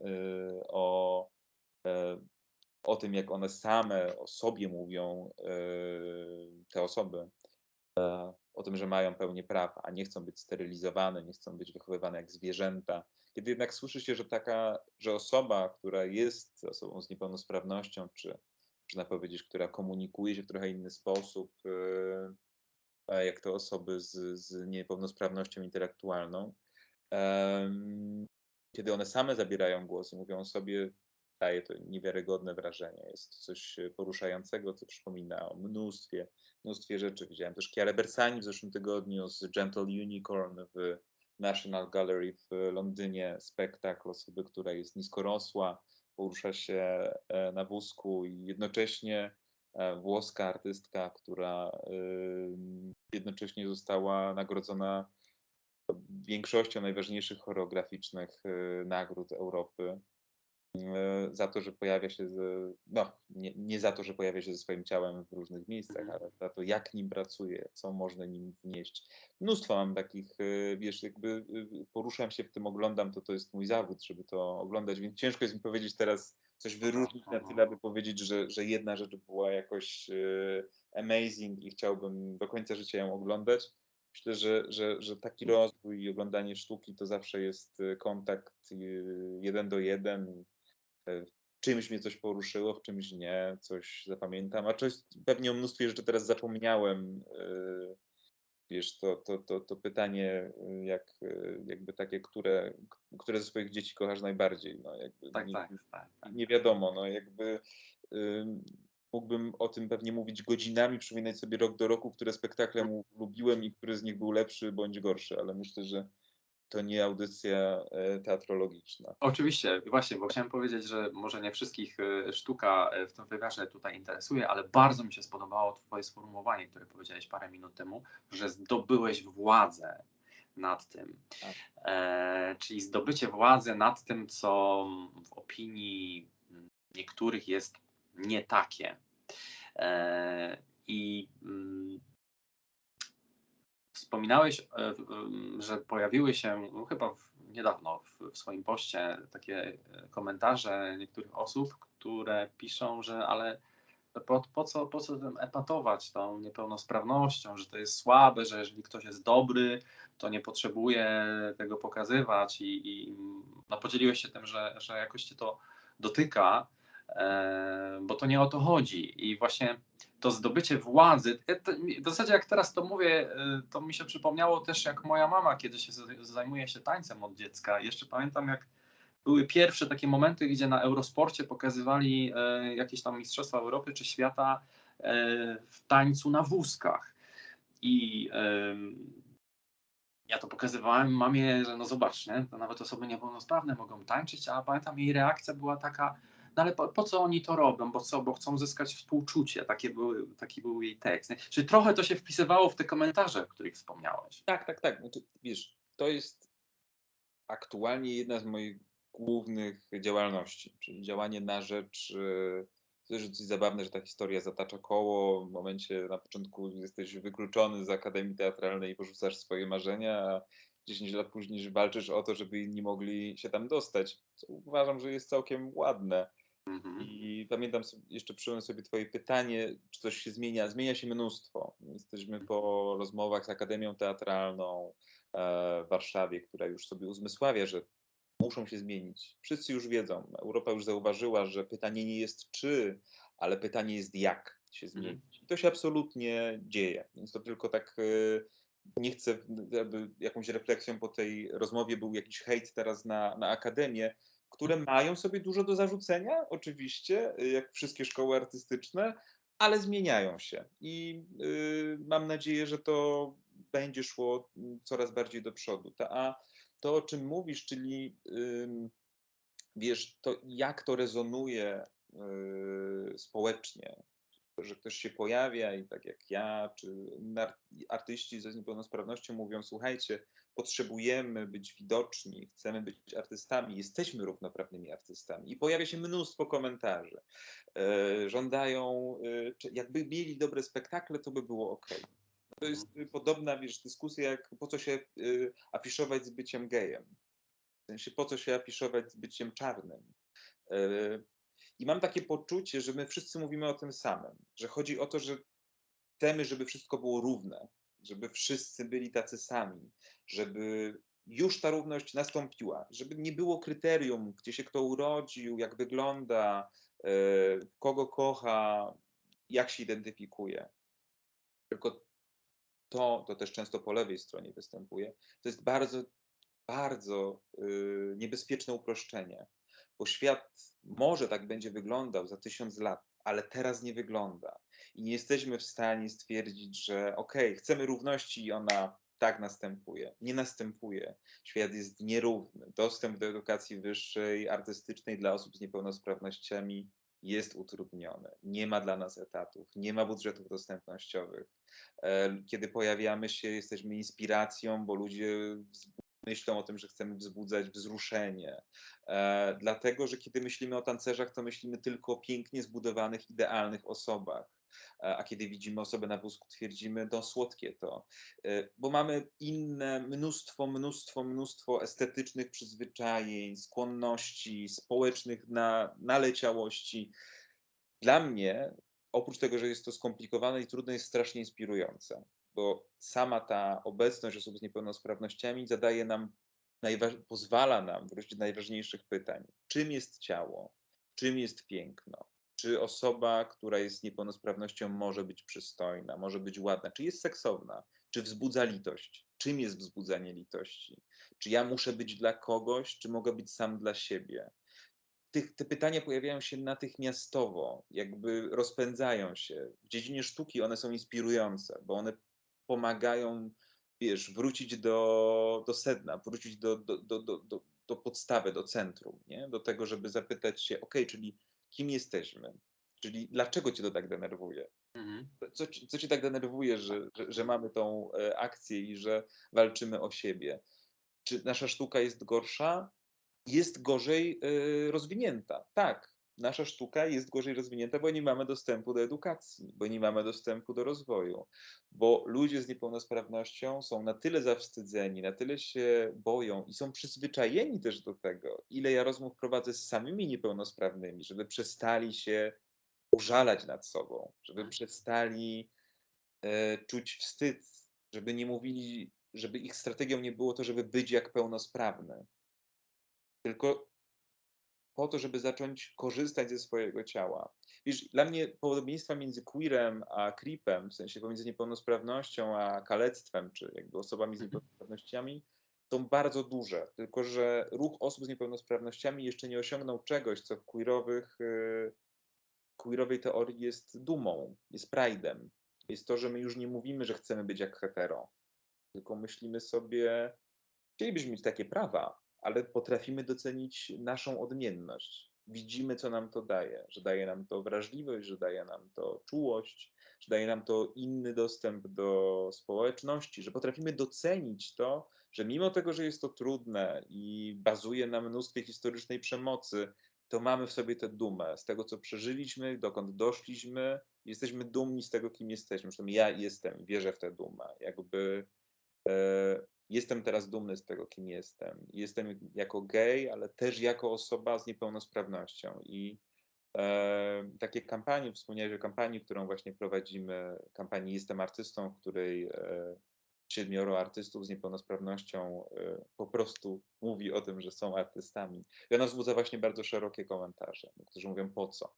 o, e, o tym, jak one same o sobie mówią, e, te osoby, e, o tym, że mają pełnię praw, a nie chcą być sterylizowane, nie chcą być wychowywane jak zwierzęta. Kiedy jednak słyszy się, że taka, że osoba, która jest osobą z niepełnosprawnością, czy można powiedzieć, która komunikuje się w trochę inny sposób, e, jak te osoby z, z niepełnosprawnością intelektualną, kiedy one same zabierają głos i mówią o sobie, daje to niewiarygodne wrażenie. Jest to coś e, poruszającego, co przypomina o mnóstwie, mnóstwie rzeczy. Widziałem też Chiara Bersani w zeszłym tygodniu z Gentle Unicorn w National Gallery w Londynie. Spektakl osoby, która jest niskorosła, porusza się e, na wózku i jednocześnie włoska artystka, która ym, jednocześnie została nagrodzona większością najważniejszych choreograficznych y, nagród Europy y, za to, że pojawia się, z, no nie, nie za to, że pojawia się ze swoim ciałem w różnych miejscach, Mhm. ale za to, jak nim pracuje, co można nim wnieść. Mnóstwo mam takich, y, wiesz, jakby y, poruszam się w tym, oglądam, to to jest mój zawód, żeby to oglądać, więc ciężko jest mi powiedzieć teraz coś wyróżnić na tyle, aby powiedzieć, że, że jedna rzecz była jakoś y, amazing i chciałbym do końca życia ją oglądać. Myślę, że, że, że taki rozwój i oglądanie sztuki to zawsze jest y, kontakt y, jeden do jeden. Czymś mnie coś poruszyło, w czymś nie, coś zapamiętam, a coś, pewnie o mnóstwie rzeczy teraz zapomniałem. Wiesz, to, to, to, to pytanie, y, jak, y, jakby takie, które, które ze swoich dzieci kochasz najbardziej. No, jakby Tak, nie, tak, tak. tak. nie wiadomo, no jakby ym, mógłbym o tym pewnie mówić godzinami, przypominać sobie rok do roku, które spektakle mu lubiłem i który z nich był lepszy bądź gorszy, ale myślę, że to nie audycja e, teatrologiczna. Oczywiście, właśnie, bo chciałem powiedzieć, że może nie wszystkich e, sztuka e, w tym wymiarze tutaj interesuje, ale bardzo mi się spodobało Twoje sformułowanie, które powiedziałeś parę minut temu, że zdobyłeś władzę nad tym. Tak. E, czyli zdobycie władzy nad tym, co w opinii niektórych jest nie takie. E, I mm, Wspominałeś, e, że pojawiły się no, chyba niedawno w, w swoim poście takie e, komentarze niektórych osób, które piszą, że ale po, po, co, po co tym epatować tą niepełnosprawnością, że to jest słabe, że jeżeli ktoś jest dobry, to nie potrzebuje tego pokazywać i, i no, podzieliłeś się tym, że, że jakoś cię to dotyka, bo to nie o to chodzi i właśnie to zdobycie władzy, e, w zasadzie jak teraz to mówię, e, to mi się przypomniało też jak moja mama, kiedy się zajmuje się tańcem od dziecka, jeszcze pamiętam jak były pierwsze takie momenty, gdzie na Eurosporcie pokazywali e, jakieś tam Mistrzostwa Europy czy świata e, w tańcu na wózkach. I ja to pokazywałem mamie, że no zobacz, nie? to nawet osoby niepełnosprawne mogą tańczyć, a pamiętam jej reakcja była taka, no ale po, po co oni to robią, bo co, bo chcą zyskać współczucie, Takie były, taki był jej tekst. Nie? Czyli trochę to się wpisywało w te komentarze, o których wspomniałeś. Tak, tak, tak. To, wiesz, to jest aktualnie jedna z moich głównych działalności, czyli działanie na rzecz. e, To jest dosyć zabawne, że ta historia zatacza koło. W momencie na początku jesteś wykluczony z Akademii Teatralnej i porzucasz swoje marzenia, a 10 lat później walczysz o to, żeby inni mogli się tam dostać. Co uważam, że jest całkiem ładne. Mhm. I pamiętam, jeszcze przyjąłem sobie Twoje pytanie, czy coś się zmienia. Zmienia się mnóstwo. Jesteśmy po rozmowach z Akademią Teatralną e, w Warszawie, która już sobie uzmysławia, że muszą się zmienić. Wszyscy już wiedzą. Europa już zauważyła, że pytanie nie jest czy, ale pytanie jest jak się Mhm. zmienić. I to się absolutnie dzieje. Więc to tylko tak. e, Nie chcę, aby jakąś refleksją po tej rozmowie był jakiś hejt teraz na, na Akademię, które mają sobie dużo do zarzucenia, oczywiście, y, jak wszystkie szkoły artystyczne, ale zmieniają się. I y, mam nadzieję, że to będzie szło mm, coraz bardziej do przodu. A to, o czym mówisz, czyli wiesz, to jak to rezonuje y, społecznie, że ktoś się pojawia i tak jak ja, czy artyści ze niepełnosprawnością mówią, słuchajcie, potrzebujemy być widoczni, chcemy być artystami, jesteśmy równoprawnymi artystami. I pojawia się mnóstwo komentarzy. E, żądają, e, jakby mieli dobre spektakle, to by było ok. To jest y, podobna wiesz, dyskusja, jak po co się y, afiszować z byciem gejem. W sensie, po co się afiszować z byciem czarnym. E, I mam takie poczucie, że my wszyscy mówimy o tym samym, że chodzi o to, że chcemy, żeby wszystko było równe, żeby wszyscy byli tacy sami, żeby już ta równość nastąpiła, żeby nie było kryterium, gdzie się kto urodził, jak wygląda, e, kogo kocha, jak się identyfikuje. Tylko to, to też często po lewej stronie występuje, to jest bardzo, bardzo y, niebezpieczne uproszczenie, bo świat może tak będzie wyglądał za tysiąc lat, ale teraz nie wygląda. I nie jesteśmy w stanie stwierdzić, że okej, chcemy równości i ona tak następuje. Nie następuje. Świat jest nierówny. Dostęp do edukacji wyższej, artystycznej dla osób z niepełnosprawnościami jest utrudniony. Nie ma dla nas etatów, nie ma budżetów dostępnościowych. E, Kiedy pojawiamy się, jesteśmy inspiracją, bo ludzie myślą o tym, że chcemy wzbudzać wzruszenie. E, Dlatego, że kiedy myślimy o tancerzach, to myślimy tylko o pięknie zbudowanych, idealnych osobach. E, A kiedy widzimy osobę na wózku, twierdzimy, no słodkie to. E, Bo mamy inne, mnóstwo, mnóstwo, mnóstwo estetycznych przyzwyczajeń, skłonności, społecznych na, naleciałości. Dla mnie, oprócz tego, że jest to skomplikowane i trudne, jest strasznie inspirujące, bo sama ta obecność osób z niepełnosprawnościami zadaje nam, pozwala nam wrócić do najważniejszych pytań. Czym jest ciało? Czym jest piękno? Czy osoba, która jest z niepełnosprawnością, może być przystojna, może być ładna? Czy jest seksowna? Czy wzbudza litość? Czym jest wzbudzanie litości? Czy ja muszę być dla kogoś, czy mogę być sam dla siebie? te pytania pojawiają się natychmiastowo, jakby rozpędzają się. W dziedzinie sztuki one są inspirujące, bo one pomagają, wiesz, wrócić do, do sedna, wrócić do, do, do, do, do, podstawy, do centrum, nie? do tego, żeby zapytać się, ok, czyli kim jesteśmy? Czyli dlaczego cię to tak denerwuje? Mhm. Co, co cię tak denerwuje, że, że, że mamy tą e, akcję i że walczymy o siebie? Czy nasza sztuka jest gorsza? Jest gorzej e, rozwinięta. Tak, nasza sztuka jest gorzej rozwinięta, bo nie mamy dostępu do edukacji, bo nie mamy dostępu do rozwoju, bo ludzie z niepełnosprawnością są na tyle zawstydzeni, na tyle się boją i są przyzwyczajeni też do tego, ile ja rozmów prowadzę z samymi niepełnosprawnymi, żeby przestali się użalać nad sobą, żeby przestali e, czuć wstyd, żeby nie mówili, żeby ich strategią nie było to, żeby być jak pełnosprawny, tylko po to, żeby zacząć korzystać ze swojego ciała. Wiesz, dla mnie podobieństwa między queerem a creepem, w sensie pomiędzy niepełnosprawnością a kalectwem, czy jakby osobami z Mhm. niepełnosprawnościami, są bardzo duże. Tylko, że ruch osób z niepełnosprawnościami jeszcze nie osiągnął czegoś, co w queerowych, y, queerowej teorii jest dumą, jest pride'em. Jest to, że my już nie mówimy, że chcemy być jak hetero, tylko myślimy sobie, chcielibyśmy mieć takie prawa, ale potrafimy docenić naszą odmienność. Widzimy, co nam to daje, że daje nam to wrażliwość, że daje nam to czułość, że daje nam to inny dostęp do społeczności, że potrafimy docenić to, że mimo tego, że jest to trudne i bazuje na mnóstwie historycznej przemocy, to mamy w sobie tę dumę z tego, co przeżyliśmy, dokąd doszliśmy. Jesteśmy dumni z tego, kim jesteśmy. Zresztą ja jestem, wierzę w tę dumę. Jakby e, jestem teraz dumny z tego, kim jestem. Jestem jako gej, ale też jako osoba z niepełnosprawnością. I e, takie kampanie, wspomniałeś o kampanii, którą właśnie prowadzimy, kampanii Jestem artystą, w której e, siedmioro artystów z niepełnosprawnością e, po prostu mówi o tym, że są artystami. I ona wzbudza właśnie bardzo szerokie komentarze, którzy mówią po co?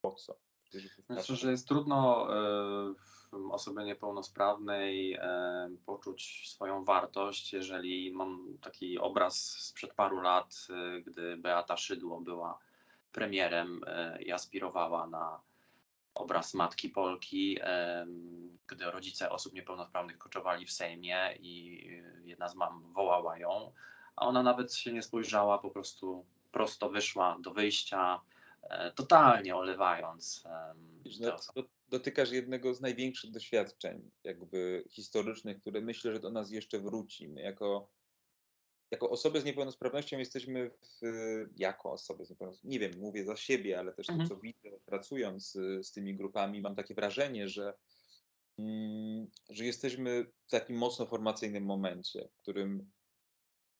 Po co? Wystarczy. że jest trudno e, w osobie niepełnosprawnej e, poczuć swoją wartość, jeżeli mam taki obraz sprzed paru lat, e, gdy Beata Szydło była premierem e, i aspirowała na obraz Matki Polki, gdy rodzice osób niepełnosprawnych koczowali w Sejmie i jedna z mam wołała ją, a ona nawet się nie spojrzała, po prostu prosto wyszła do wyjścia, totalnie olewając te no, osoby. Do- dotykasz jednego z największych doświadczeń jakby historycznych, które myślę, że do nas jeszcze wróci. My jako, jako osoby z niepełnosprawnością jesteśmy w, jako osoby z niepełnosprawnością, nie wiem, mówię za siebie, ale też to, Mhm. co widzę pracując y, z tymi grupami, mam takie wrażenie, że, mm, że jesteśmy w takim mocno formacyjnym momencie, w którym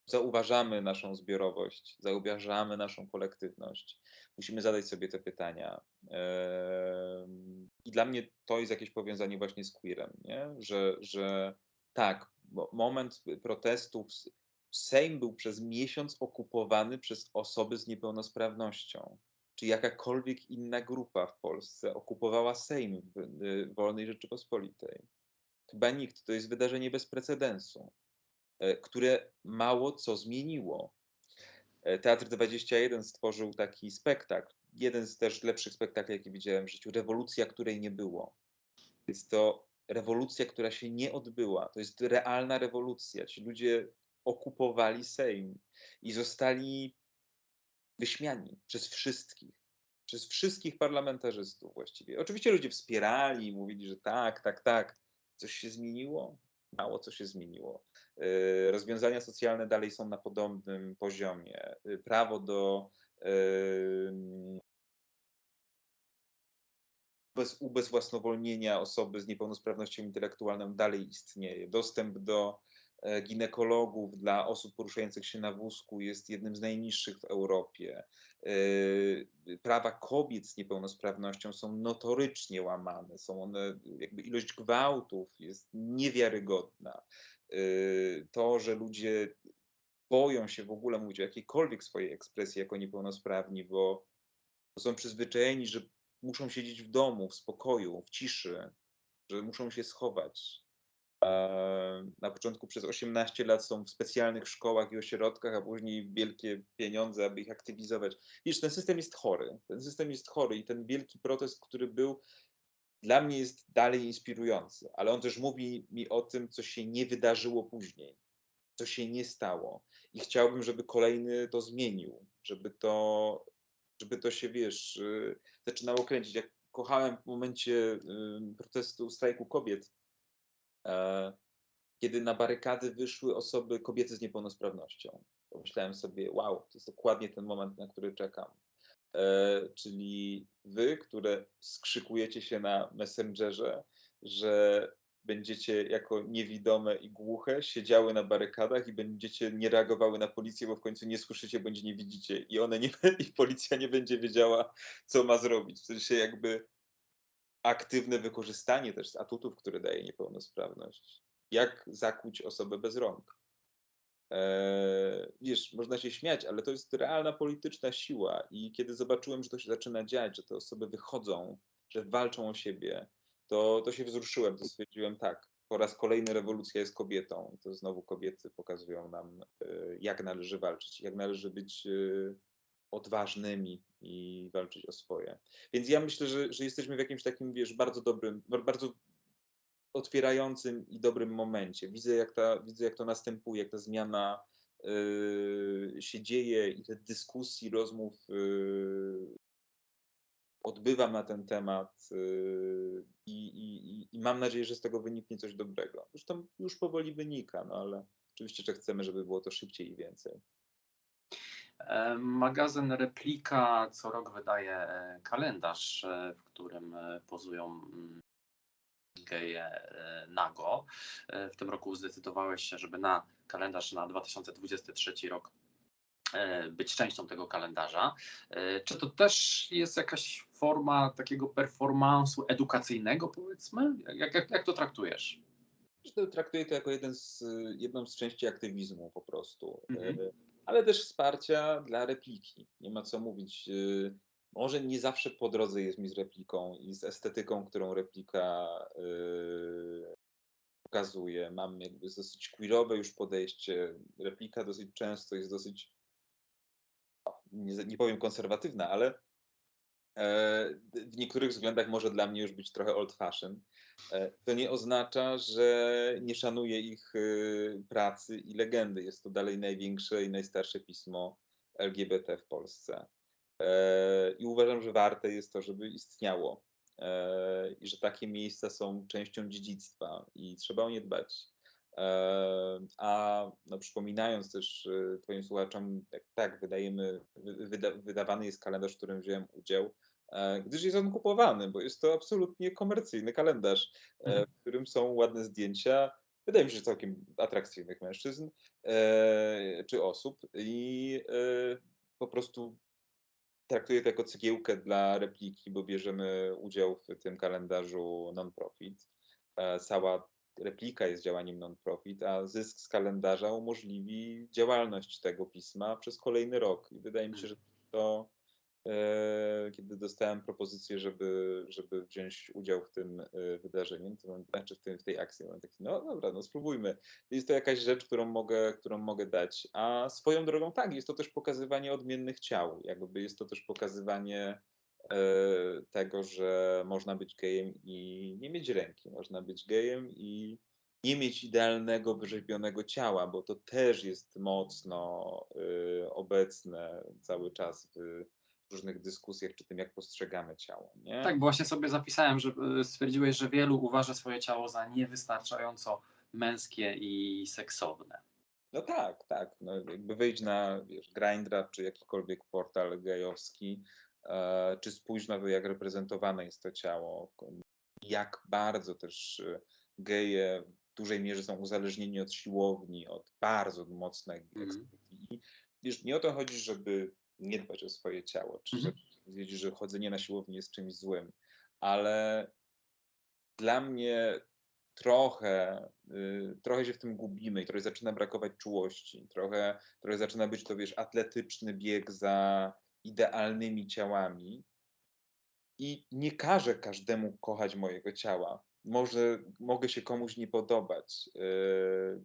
zauważamy naszą zbiorowość, zauważamy naszą kolektywność. Musimy zadać sobie te pytania. Em, I dla mnie to jest jakieś powiązanie właśnie z queerem, nie? Że, że tak, mo- moment protestów, Sejm był przez miesiąc okupowany przez osoby z niepełnosprawnością. Czy jakakolwiek inna grupa w Polsce okupowała Sejm w y, wolnej Rzeczypospolitej? Chyba nikt. To jest wydarzenie bez precedensu e, które mało co zmieniło. E, Teatr 21 stworzył taki spektakl, jeden z też lepszych spektakli, jakie widziałem w życiu, Rewolucja, której nie było. Jest to rewolucja, która się nie odbyła. To jest realna rewolucja. Ci ludzie okupowali Sejm i zostali wyśmiani przez wszystkich. Przez wszystkich parlamentarzystów właściwie. Oczywiście ludzie wspierali, mówili, że tak, tak, tak. Coś się zmieniło? Mało co się zmieniło. Y, Rozwiązania socjalne dalej są na podobnym poziomie. Y, Prawo do bez ubezwłasnowolnienia osoby z niepełnosprawnością intelektualną dalej istnieje. Dostęp do e, ginekologów dla osób poruszających się na wózku jest jednym z najniższych w Europie. E, Prawa kobiet z niepełnosprawnością są notorycznie łamane. Są one, jakby ilość gwałtów jest niewiarygodna. E, To, że ludzie boją się w ogóle mówić o jakiejkolwiek swojej ekspresji jako niepełnosprawni, bo są przyzwyczajeni, że muszą siedzieć w domu, w spokoju, w ciszy, że muszą się schować. Na początku przez 18 lat są w specjalnych szkołach i ośrodkach, a później wielkie pieniądze, aby ich aktywizować. Wiesz, ten system jest chory. Ten system jest chory i ten wielki protest, który był, dla mnie jest dalej inspirujący, ale on też mówi mi o tym, co się nie wydarzyło później, co się nie stało. I chciałbym, żeby kolejny to zmienił, żeby to, żeby to się, wiesz, y, zaczynało kręcić. Jak kochałem w momencie y, protestu strajku kobiet, e, kiedy na barykady wyszły osoby, kobiety z niepełnosprawnością. Pomyślałem sobie, wow, to jest dokładnie ten moment, na który czekam. E, czyli wy, które skrzykujecie się na Messengerze, że będziecie jako niewidome i głuche siedziały na barykadach i będziecie nie reagowały na policję, bo w końcu nie słyszycie bądź nie widzicie i one nie, (laughs) i policja nie będzie wiedziała, co ma zrobić. W sensie jakby aktywne wykorzystanie też atutów, które daje niepełnosprawność. Jak zakłuć osobę bez rąk? Eee, wiesz, można się śmiać, ale to jest realna polityczna siła i kiedy zobaczyłem, że to się zaczyna dziać, że te osoby wychodzą, że walczą o siebie, to, to się wzruszyłem, to stwierdziłem tak, po raz kolejny rewolucja jest kobietą i to znowu kobiety pokazują nam, e, jak należy walczyć, jak należy być e, odważnymi i walczyć o swoje. Więc ja myślę, że, że jesteśmy w jakimś takim, wiesz, bardzo dobrym, bardzo otwierającym i dobrym momencie. Widzę, jak, ta, widzę, jak to następuje, jak ta zmiana yy, się dzieje i te dyskusji, rozmów yy, odbywam na ten temat yy, i, i, i mam nadzieję, że z tego wyniknie coś dobrego. Zresztą już powoli wynika, no ale oczywiście, że chcemy, żeby było to szybciej i więcej. E, magazyn Replika co rok wydaje e, kalendarz, e, w którym pozują mm, geje nago. W tym roku zdecydowałeś się, żeby na kalendarz na 2023 rok być częścią tego kalendarza. Czy to też jest jakaś forma takiego performansu edukacyjnego, powiedzmy? Jak, jak, jak to traktujesz? Traktuję to jako jeden z, jedną z części aktywizmu po prostu. Mhm ale też wsparcia dla repliki. Nie ma co mówić. Y, może nie zawsze po drodze jest mi z repliką i z estetyką, którą replika yy, pokazuje. Mam jakby dosyć queerowe już podejście. Replika dosyć często jest dosyć, nie, nie powiem konserwatywna, ale e, w niektórych względach może dla mnie już być trochę old fashion. E, to nie oznacza, że nie szanuję ich y, pracy i legendy. Jest to dalej największe i najstarsze pismo LGBT w Polsce. E, I uważam, że warte jest to, żeby istniało. E, I że takie miejsca są częścią dziedzictwa i trzeba o nie dbać. A no, przypominając też y, Twoim słuchaczom, tak, wydajemy, wyda, wydawany jest kalendarz, w którym wziąłem udział E, gdyż jest on kupowany, bo jest to absolutnie komercyjny kalendarz, e, mhm. w którym są ładne zdjęcia, wydaje mi się, że całkiem atrakcyjnych mężczyzn e, czy osób i po prostu traktuję to jako cegiełkę dla repliki, bo bierzemy udział w tym kalendarzu non-profit. Cała replika jest działaniem non-profit, a zysk z kalendarza umożliwi działalność tego pisma przez kolejny rok. I wydaje mi się, mhm. że to E, kiedy dostałem propozycję, żeby, żeby wziąć udział w tym e, wydarzeniu, to znaczy w, tym, w tej akcji, mam taki, no dobra, no spróbujmy. Jest to jakaś rzecz, którą mogę, którą mogę dać. A swoją drogą tak, jest to też pokazywanie odmiennych ciał, jakby jest to też pokazywanie e, tego, że można być gejem i nie mieć ręki, można być gejem i nie mieć idealnego, wyrzeźbionego ciała, bo to też jest mocno obecne cały czas w różnych dyskusjach, czy tym, jak postrzegamy ciało. Nie? Tak, bo właśnie sobie zapisałem, że e, stwierdziłeś, że wielu uważa swoje ciało za niewystarczająco męskie i seksowne. No tak, tak. No, jakby wyjść na wiesz, Grindra, czy jakikolwiek portal gejowski, e, czy spójrz na to, jak reprezentowane jest to ciało, jak bardzo też e, geje w dużej mierze są uzależnieni od siłowni, od bardzo mocnej mm. Wiesz, nie o to chodzi, żeby nie dbać o swoje ciało, czy mhm. że wiedzieć, że chodzenie na siłowni jest czymś złym, ale dla mnie trochę, y, trochę się w tym gubimy i trochę zaczyna brakować czułości, trochę, trochę zaczyna być to, wiesz, atletyczny bieg za idealnymi ciałami i nie każę każdemu kochać mojego ciała. Może mogę się komuś nie podobać, yy,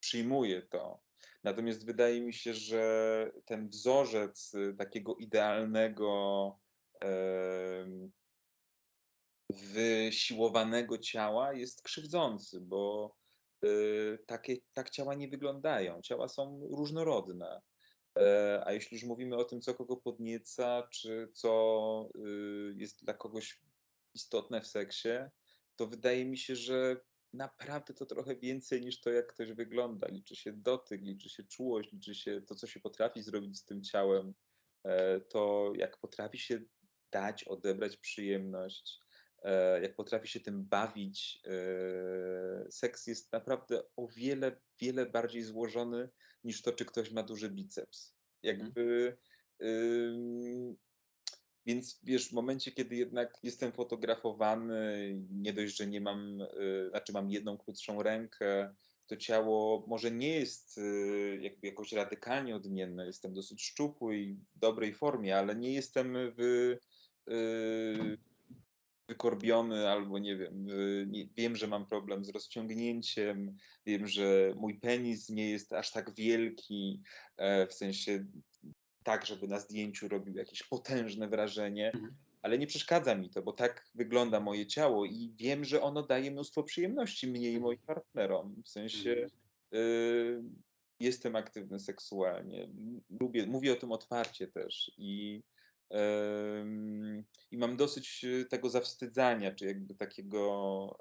przyjmuję to, Natomiast wydaje mi się, że ten wzorzec y, takiego idealnego, wysiłowanego ciała jest krzywdzący, bo y, takie, tak ciała nie wyglądają. Ciała są różnorodne. E, a jeśli już mówimy o tym, co kogo podnieca, czy co y, jest dla kogoś istotne w seksie, to wydaje mi się, że naprawdę to trochę więcej niż to, jak ktoś wygląda. Liczy się dotyk, liczy się czułość, liczy się to, co się potrafi zrobić z tym ciałem, e, to jak potrafi się dać, odebrać przyjemność. e, jak potrafi się tym bawić, e, seks jest naprawdę o wiele, wiele bardziej złożony niż to, czy ktoś ma duży biceps. Jakby. ym, więc wiesz, w momencie, kiedy jednak jestem fotografowany, nie dość, że nie mam, y, znaczy mam jedną krótszą rękę, to ciało może nie jest y, jakby jakoś radykalnie odmienne. Jestem dosyć szczupły i w dobrej formie, ale nie jestem y, wykorbiony albo nie wiem. Nie, wiem, że mam problem z rozciągnięciem, wiem, że mój penis nie jest aż tak wielki, e, w sensie tak, żeby na zdjęciu robił jakieś potężne wrażenie, Mhm. ale nie przeszkadza mi to, bo tak wygląda moje ciało i wiem, że ono daje mnóstwo przyjemności mnie i moim partnerom. W sensie Mhm. y, jestem aktywny seksualnie, lubię, mówię o tym otwarcie też i, ym, i mam dosyć y, tego zawstydzania, czy jakby takiego,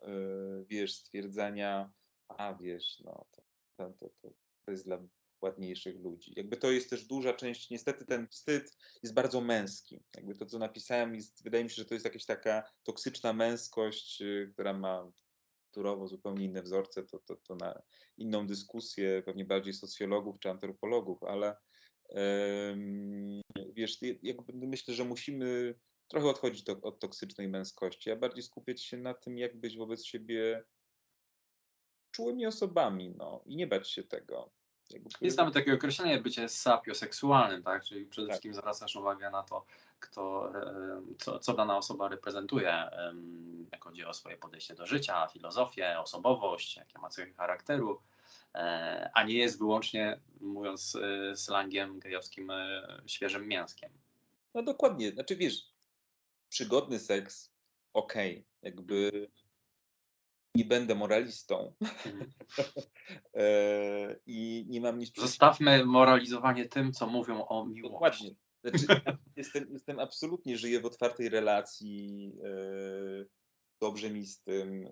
y, wiesz, stwierdzania, a wiesz, no to, to, to, to, to jest dla ładniejszych ludzi. Jakby to jest też duża część, niestety ten wstyd jest bardzo męski. Jakby to, co napisałem, jest, wydaje mi się, że to jest jakaś taka toksyczna męskość, y, która ma kulturowo zupełnie inne wzorce, to, to, to na inną dyskusję, pewnie bardziej socjologów czy antropologów, ale wiesz, jakby myślę, że musimy trochę odchodzić do, od toksycznej męskości, a bardziej skupiać się na tym, jak być wobec siebie czułymi osobami, no i nie bać się tego. Jest nawet takie określenie bycie sapioseksualnym, tak? Czyli przede Tak. wszystkim zwracasz uwagę na to, kto, co, co dana osoba reprezentuje, jak chodzi o swoje podejście do życia, filozofię, osobowość, jakie ma cechy charakteru, e, a nie jest wyłącznie, mówiąc e, slangiem gejowskim, e, świeżym mięskiem. No dokładnie, znaczy wiesz, przygodny seks, okej, jakby nie będę moralistą Mhm. (laughs) e, i nie mam nic. Zostawmy moralizowanie tym, co mówią o miłości. Dokładnie. Znaczy, (laughs) jestem, jestem absolutnie, żyję w otwartej relacji, e, dobrze mi z tym,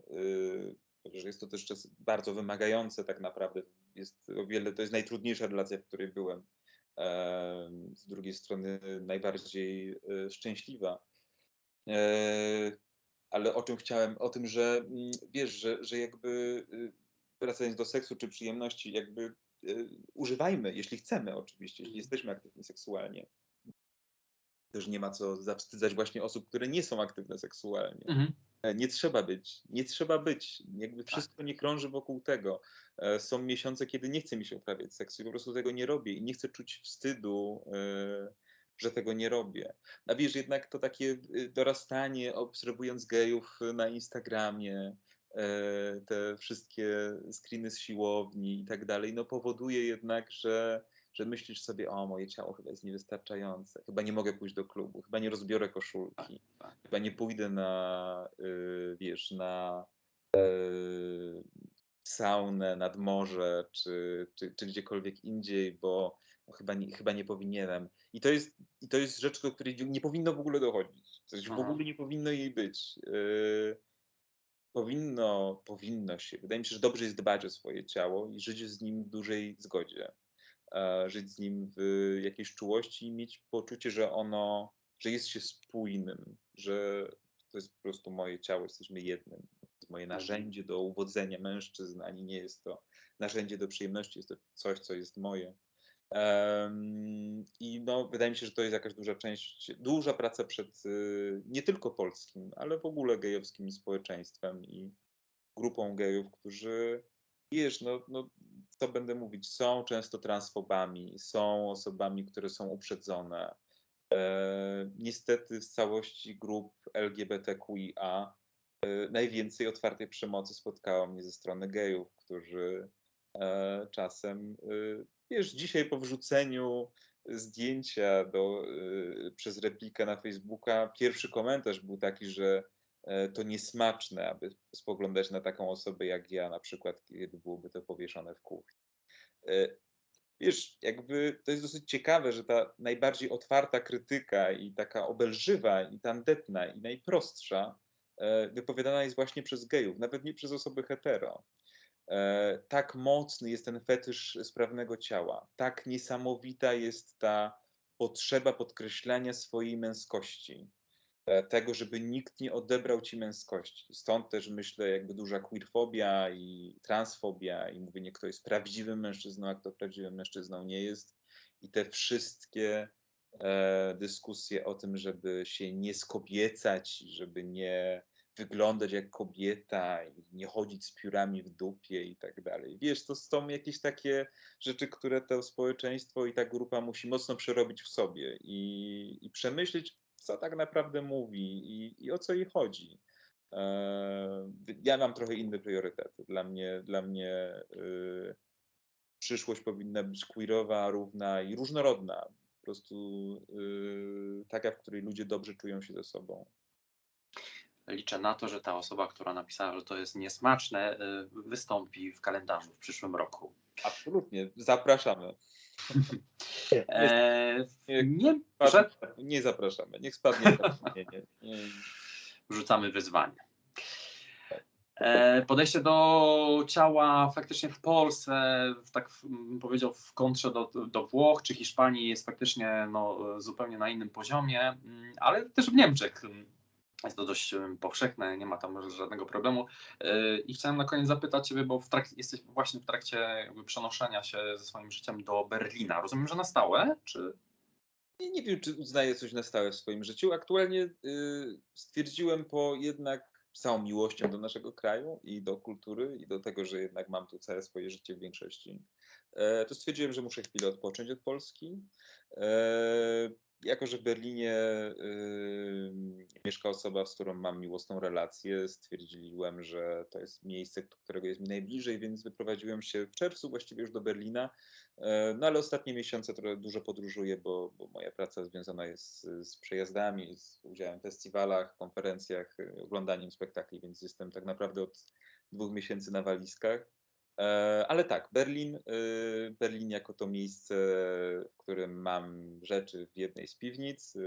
e, że jest to też czas bardzo wymagające tak naprawdę. Jest o wiele, to jest najtrudniejsza relacja, w której byłem. Z drugiej strony najbardziej szczęśliwa. Ale o czym chciałem? O tym, że mm, wiesz, że, że jakby y, wracając do seksu czy przyjemności, jakby y, używajmy, jeśli chcemy oczywiście, jeśli jesteśmy aktywni seksualnie. Też nie ma co zawstydzać właśnie osób, które nie są aktywne seksualnie. Mhm. E, Nie trzeba być, nie trzeba być. Jakby wszystko nie krąży wokół tego. E, Są miesiące, kiedy nie chce mi się uprawiać seksu i po prostu tego nie robię i nie chcę czuć wstydu, e, że tego nie robię. A wiesz, jednak to takie y, dorastanie, obserwując gejów na Instagramie, e, te wszystkie screeny z siłowni i tak dalej, no powoduje jednak, że, że myślisz sobie, o moje ciało chyba jest niewystarczające, chyba nie mogę pójść do klubu, chyba nie rozbiorę koszulki, chyba nie pójdę na, y, wiesz, na y, saunę nad morze, czy, czy, czy gdziekolwiek indziej, bo chyba, nie, chyba nie powinienem. I to, jest, I to jest rzecz, do której nie powinno w ogóle dochodzić. Coś w ogóle nie powinno jej być. Y, powinno, powinno się. Wydaje mi się, że dobrze jest dbać o swoje ciało i żyć z nim w dużej zgodzie. E, żyć z nim w jakiejś czułości i mieć poczucie, że ono, że jest się spójnym, że to jest po prostu moje ciało, jesteśmy jednym. To jest moje narzędzie do uwodzenia mężczyzn, ani nie jest to narzędzie do przyjemności, jest to coś, co jest moje. I no, wydaje mi się, że to jest jakaś duża część, duża praca przed y, nie tylko polskim, ale w ogóle gejowskim społeczeństwem i grupą gejów, którzy, wiesz, no, no co będę mówić, są często transfobami, są osobami, które są uprzedzone. E, niestety z całości grup LGBTQIA e, najwięcej otwartej przemocy spotkało mnie ze strony gejów, którzy e, czasem, e, wiesz, dzisiaj po wrzuceniu zdjęcia do, e, przez replikę na Facebooka, pierwszy komentarz był taki, że e, to niesmaczne, aby spoglądać na taką osobę jak ja, na przykład, kiedy byłoby to powieszone w kuchni. E, Wiesz, jakby to jest dosyć ciekawe, że ta najbardziej otwarta krytyka i taka obelżywa i tandetna i najprostsza e, wypowiadana jest właśnie przez gejów, nawet nie przez osoby hetero. E, Tak mocny jest ten fetysz sprawnego ciała, tak niesamowita jest ta potrzeba podkreślania swojej męskości. e, tego, żeby nikt nie odebrał ci męskości. Stąd też myślę, jakby duża queerfobia i transfobia i mówienie, kto jest prawdziwym mężczyzną, a kto prawdziwym mężczyzną nie jest. I te wszystkie e, dyskusje o tym, żeby się nie skobiecać, żeby nie wyglądać jak kobieta i nie chodzić z piórami w dupie i tak dalej. Wiesz, to są jakieś takie rzeczy, które to społeczeństwo i ta grupa musi mocno przerobić w sobie i, i przemyśleć, co tak naprawdę mówi i, i o co jej chodzi. E, ja mam trochę inne priorytety. Dla mnie, dla mnie y, przyszłość powinna być queerowa, równa i różnorodna. Po prostu y, taka, w której ludzie dobrze czują się ze sobą liczę na to, że ta osoba, która napisała, że to jest niesmaczne, y, wystąpi w kalendarzu w przyszłym roku. Absolutnie, zapraszamy. E, nie, nie, nie zapraszamy, niech spadnie. nie, nie, nie. Rzucamy wyzwanie. E, podejście do ciała faktycznie w Polsce, tak powiedział, w kontrze do, do Włoch czy Hiszpanii jest faktycznie no, zupełnie na innym poziomie, mm, ale też w Niemczech jest to dość powszechne, nie ma tam żadnego problemu. Yy, I chciałem na koniec zapytać Ciebie, bo w trakcie, jesteś właśnie w trakcie przenoszenia się ze swoim życiem do Berlina. Rozumiem, że na stałe, czy? Nie, nie wiem, czy uznaję coś na stałe w swoim życiu. Aktualnie yy, stwierdziłem po jednak całą miłością do naszego kraju i do kultury i do tego, że jednak mam tu całe swoje życie w większości, yy, to stwierdziłem, że muszę chwilę odpocząć od Polski. Jako, że w Berlinie y, mieszka osoba, z którą mam miłosną relację, stwierdziłem, że to jest miejsce, którego jest mi najbliżej, więc wyprowadziłem się w czerwcu właściwie już do Berlina. E, no ale ostatnie miesiące trochę dużo podróżuję, bo, bo moja praca związana jest z, z przejazdami, z udziałem w festiwalach, konferencjach, oglądaniem spektakli, więc jestem tak naprawdę od dwóch miesięcy na walizkach. E, ale tak, Berlin, e, Berlin jako to miejsce, w którym mam rzeczy w jednej z piwnic e,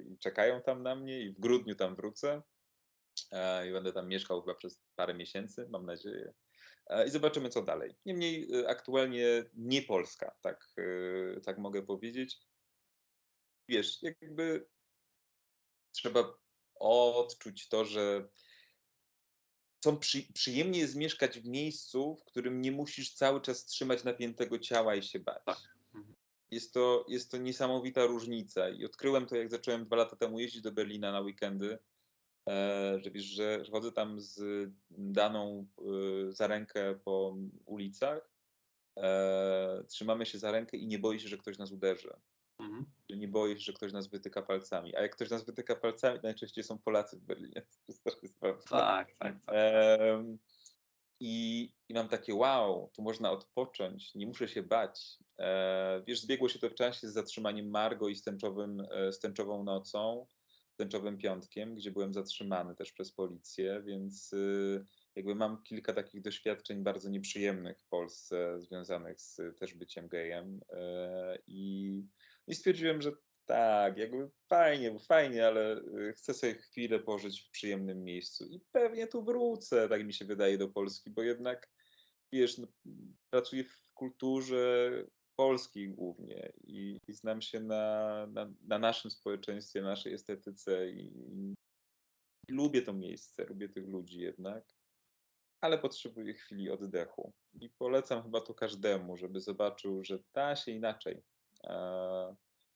i czekają tam na mnie i w grudniu tam wrócę i będę tam mieszkał chyba przez parę miesięcy, mam nadzieję. I zobaczymy, co dalej. Niemniej aktualnie nie Polska, tak, tak mogę powiedzieć. Wiesz, jakby trzeba odczuć to, że są przy, przyjemnie jest mieszkać w miejscu, w którym nie musisz cały czas trzymać napiętego ciała i się bać. Tak. Mhm. Jest to, jest to niesamowita różnica i odkryłem to, jak zacząłem dwa lata temu jeździć do Berlina na weekendy, e, że wiesz, że chodzę tam z daną e, za rękę po ulicach, e, trzymamy się za rękę i nie boję się, że ktoś nas uderzy. Mhm. Nie boję się, że ktoś nas wytyka palcami. A jak ktoś nas wytyka palcami, najczęściej są Polacy w Berlinie. (laughs) Tak, tak. tak. i, I mam takie wow, tu można odpocząć, nie muszę się bać. E, wiesz, zbiegło się to w czasie z zatrzymaniem Margo i z, tęczowym, e, z tęczową nocą, tęczowym piątkiem, gdzie byłem zatrzymany też przez policję, więc y, jakby mam kilka takich doświadczeń bardzo nieprzyjemnych w Polsce, związanych z też byciem gejem. E, I i stwierdziłem, że tak, jakby fajnie, fajnie, ale y, chcę sobie chwilę pożyć w przyjemnym miejscu. I pewnie tu wrócę, tak mi się wydaje, do Polski, bo jednak, wiesz, no, pracuję w kulturze polskiej głównie i, i znam się na, na, na, naszym społeczeństwie, naszej estetyce i, i lubię to miejsce, lubię tych ludzi jednak, ale potrzebuję chwili oddechu. I polecam chyba to każdemu, żeby zobaczył, że da się inaczej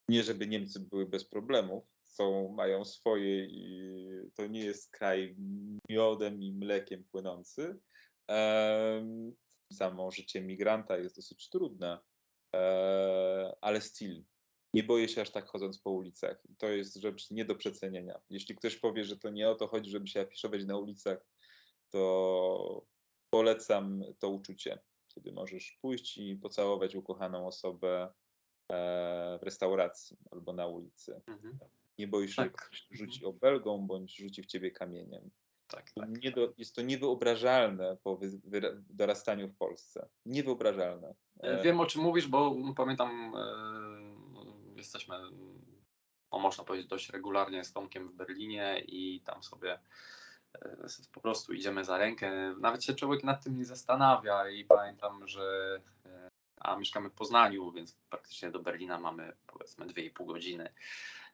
nie, żeby Niemcy były bez problemów, są, mają swoje i to nie jest kraj miodem i mlekiem płynący. Samo życie migranta jest dosyć trudne, e, ale styl. Nie boję się aż tak chodząc po ulicach. To jest rzecz nie do przecenienia. Jeśli ktoś powie, że to nie o to chodzi, żeby się afiszować na ulicach, to polecam to uczucie, kiedy możesz pójść i pocałować ukochaną osobę, E, w restauracji albo na ulicy. Mhm. Nie boisz się, tak. że rzuci obelgą bądź rzuci w ciebie kamieniem. Tak, tak, nie do, jest to niewyobrażalne po wy, wy, dorastaniu w Polsce. Niewyobrażalne. E, wiem o czym mówisz, bo pamiętam, e, jesteśmy, o, można powiedzieć, dość regularnie z Tomkiem w Berlinie i tam sobie e, po prostu idziemy za rękę. Nawet się człowiek nad tym nie zastanawia i pamiętam, że a mieszkamy w Poznaniu, więc praktycznie do Berlina mamy powiedzmy 2,5 godziny.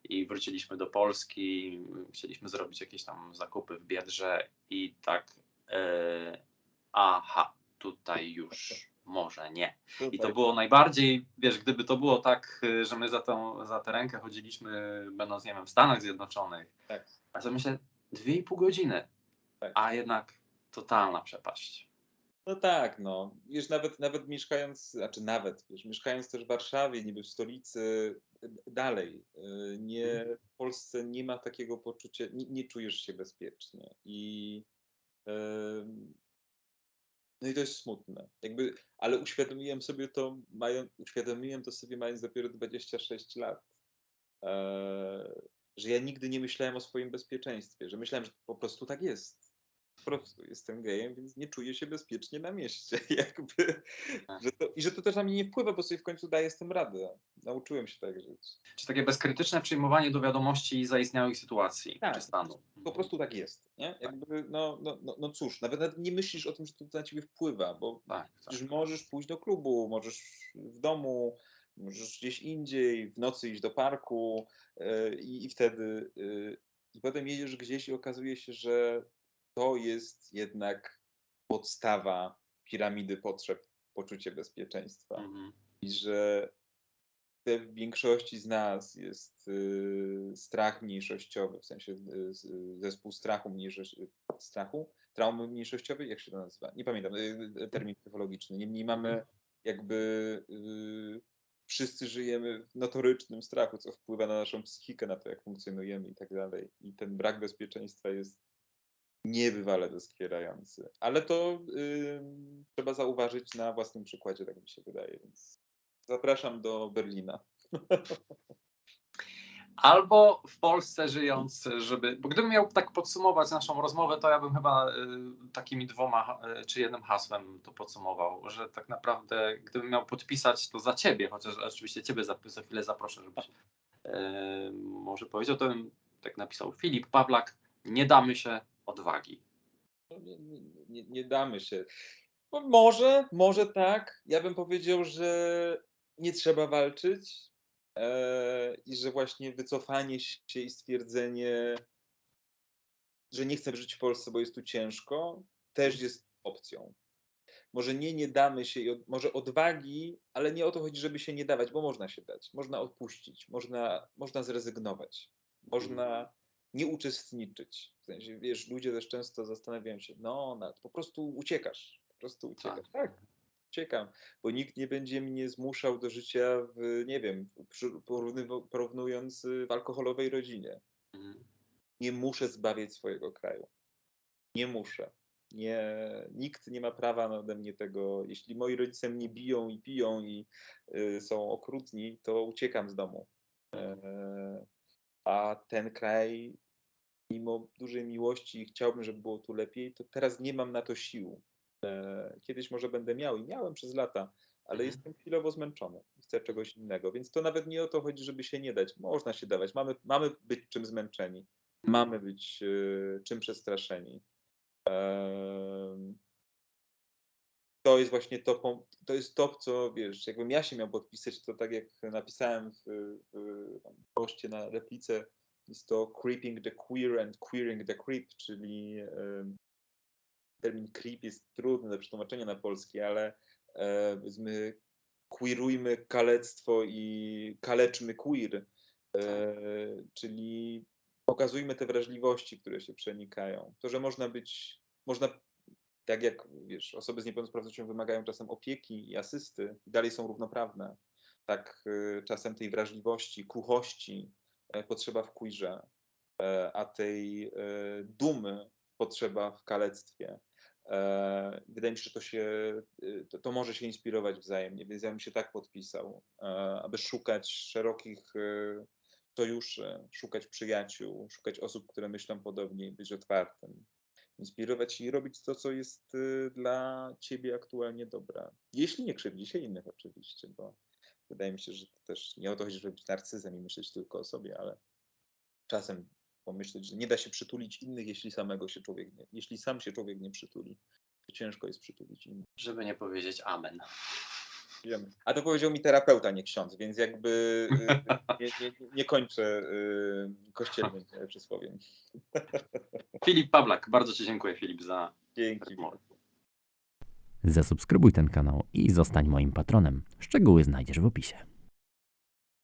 i wróciliśmy do Polski. Chcieliśmy zrobić jakieś tam zakupy w Biedrze i tak, e, aha, tutaj już może nie. I to było najbardziej, wiesz, gdyby to było tak, y, że my za, tą, za tę rękę chodziliśmy, będąc, nie wiem, w Stanach Zjednoczonych, Tak. a to myślę, dwie i pół godziny, Tak. a jednak totalna przepaść. No tak, no. Wiesz, nawet, nawet mieszkając, znaczy nawet, wiesz, mieszkając też w Warszawie, niby w stolicy, y, dalej, y, nie, w Polsce nie ma takiego poczucia, nie, nie czujesz się bezpiecznie i ym, no i to jest smutne. Jakby, ale uświadomiłem sobie to, mając, uświadomiłem to sobie mając dopiero 26 lat, e, że ja nigdy nie myślałem o swoim bezpieczeństwie, że myślałem, że po prostu tak jest po prostu jestem gejem, więc nie czuję się bezpiecznie na mieście. (laughs) Jakby, że to, I że to też na mnie nie wpływa, bo sobie w końcu daję z tym radę. Nauczyłem się tak żyć. Czy takie bezkrytyczne przyjmowanie do wiadomości zaistniałych sytuacji Tak. czy stanu. Po prostu tak jest. Nie? Jakby, no, no, no, no cóż, nawet, nawet nie myślisz o tym, że to na ciebie wpływa, bo Tak, tak. możesz pójść do klubu, możesz w domu, możesz gdzieś indziej, w nocy iść do parku yy, i, i wtedy yy, i potem jedziesz gdzieś i okazuje się, że to jest jednak podstawa piramidy potrzeb, poczucie bezpieczeństwa. Mhm. I że te w większości z nas jest y, strach mniejszościowy, w sensie y, zespół strachu, mniejszości, strachu, traumy mniejszościowej, jak się to nazywa? Nie pamiętam, y, y, termin psychologiczny. Niemniej mamy jakby y, wszyscy żyjemy w notorycznym strachu, co wpływa na naszą psychikę, na to, jak funkcjonujemy i tak dalej. I ten brak bezpieczeństwa jest niebywale doskwierający. Ale to y, trzeba zauważyć na własnym przykładzie, tak mi się wydaje. Więc zapraszam do Berlina. (laughs) Albo w Polsce żyjąc, żeby. Bo gdybym miał tak podsumować naszą rozmowę, to ja bym chyba y, takimi dwoma y, czy jednym hasłem to podsumował, że tak naprawdę gdybym miał podpisać to za ciebie, chociaż oczywiście ciebie za, za chwilę zaproszę, żebyś y, może powiedział, to bym tak napisał Filip Pawlak, nie damy się odwagi. No, Nie, nie, nie, damy się. No, może, może tak. Ja bym powiedział, że nie trzeba walczyć e, i że właśnie wycofanie się i stwierdzenie, że nie chcę żyć w Polsce, bo jest tu ciężko, też jest opcją. Może nie, nie damy się, i od, może odwagi, ale nie o to chodzi, żeby się nie dawać, bo można się dać, można odpuścić, można, można zrezygnować, można nie uczestniczyć. W sensie, wiesz, ludzie też często zastanawiają się, no, no po prostu uciekasz, po prostu uciekasz. Tak, uciekam, bo nikt nie będzie mnie zmuszał do życia w, nie wiem, porównując y, w alkoholowej rodzinie. Mhm. Nie muszę zbawiać swojego kraju. Nie muszę. Nie, nikt nie ma prawa nade mnie tego. Jeśli moi rodzice mnie biją i piją i y, są okrutni, to uciekam z domu. E, a ten kraj, mimo dużej miłości i chciałbym, żeby było tu lepiej, to teraz nie mam na to sił. E, kiedyś może będę miał i miałem przez lata, ale Mhm. jestem chwilowo zmęczony. Chcę czegoś innego. Więc to nawet nie o to chodzi, żeby się nie dać. Można się dawać. Mamy, mamy być czym zmęczeni. Mamy być e, czym przestraszeni. To jest właśnie to, to jest to, co wiesz, jakbym ja się miał podpisać, to tak jak napisałem w, w poście na replice, jest to creeping the queer and queering the creep, czyli em, termin creep jest trudny do przetłumaczenia na polski, ale e, powiedzmy queerujmy kalectwo i kaleczmy queer, e, czyli pokazujmy te wrażliwości, które się przenikają. To, że można być, można, tak jak wiesz, osoby z niepełnosprawnością wymagają czasem opieki i asysty, dalej są równoprawne, tak e, czasem tej wrażliwości, kruchości e, potrzeba w queerze, e, a tej e, dumy potrzeba w kalectwie. Wydaje mi się, że to, się, y, to, to może się inspirować wzajemnie, więc ja bym się tak podpisał, aby szukać szerokich y, sojuszy, szukać przyjaciół, szukać osób, które myślą podobnie i być otwartym. Inspirować i robić to, co jest y, dla ciebie aktualnie dobre. Jeśli nie krzywdzi się innych oczywiście, bo wydaje mi się, że to też nie o to chodzi, żeby być narcyzem i myśleć tylko o sobie, ale czasem pomyśleć, że nie da się przytulić innych, jeśli samego się człowiek nie, jeśli sam się człowiek nie przytuli, to ciężko jest przytulić innych. Żeby nie powiedzieć amen. Wiemy. A to powiedział mi terapeuta, nie ksiądz, więc jakby y, nie, nie, nie kończę y, kościelnym e, przysłowiem. Filip Pawlak, bardzo Ci dziękuję Filip za Dzięki. Zasubskrybuj ten kanał i zostań moim patronem. Szczegóły znajdziesz w opisie.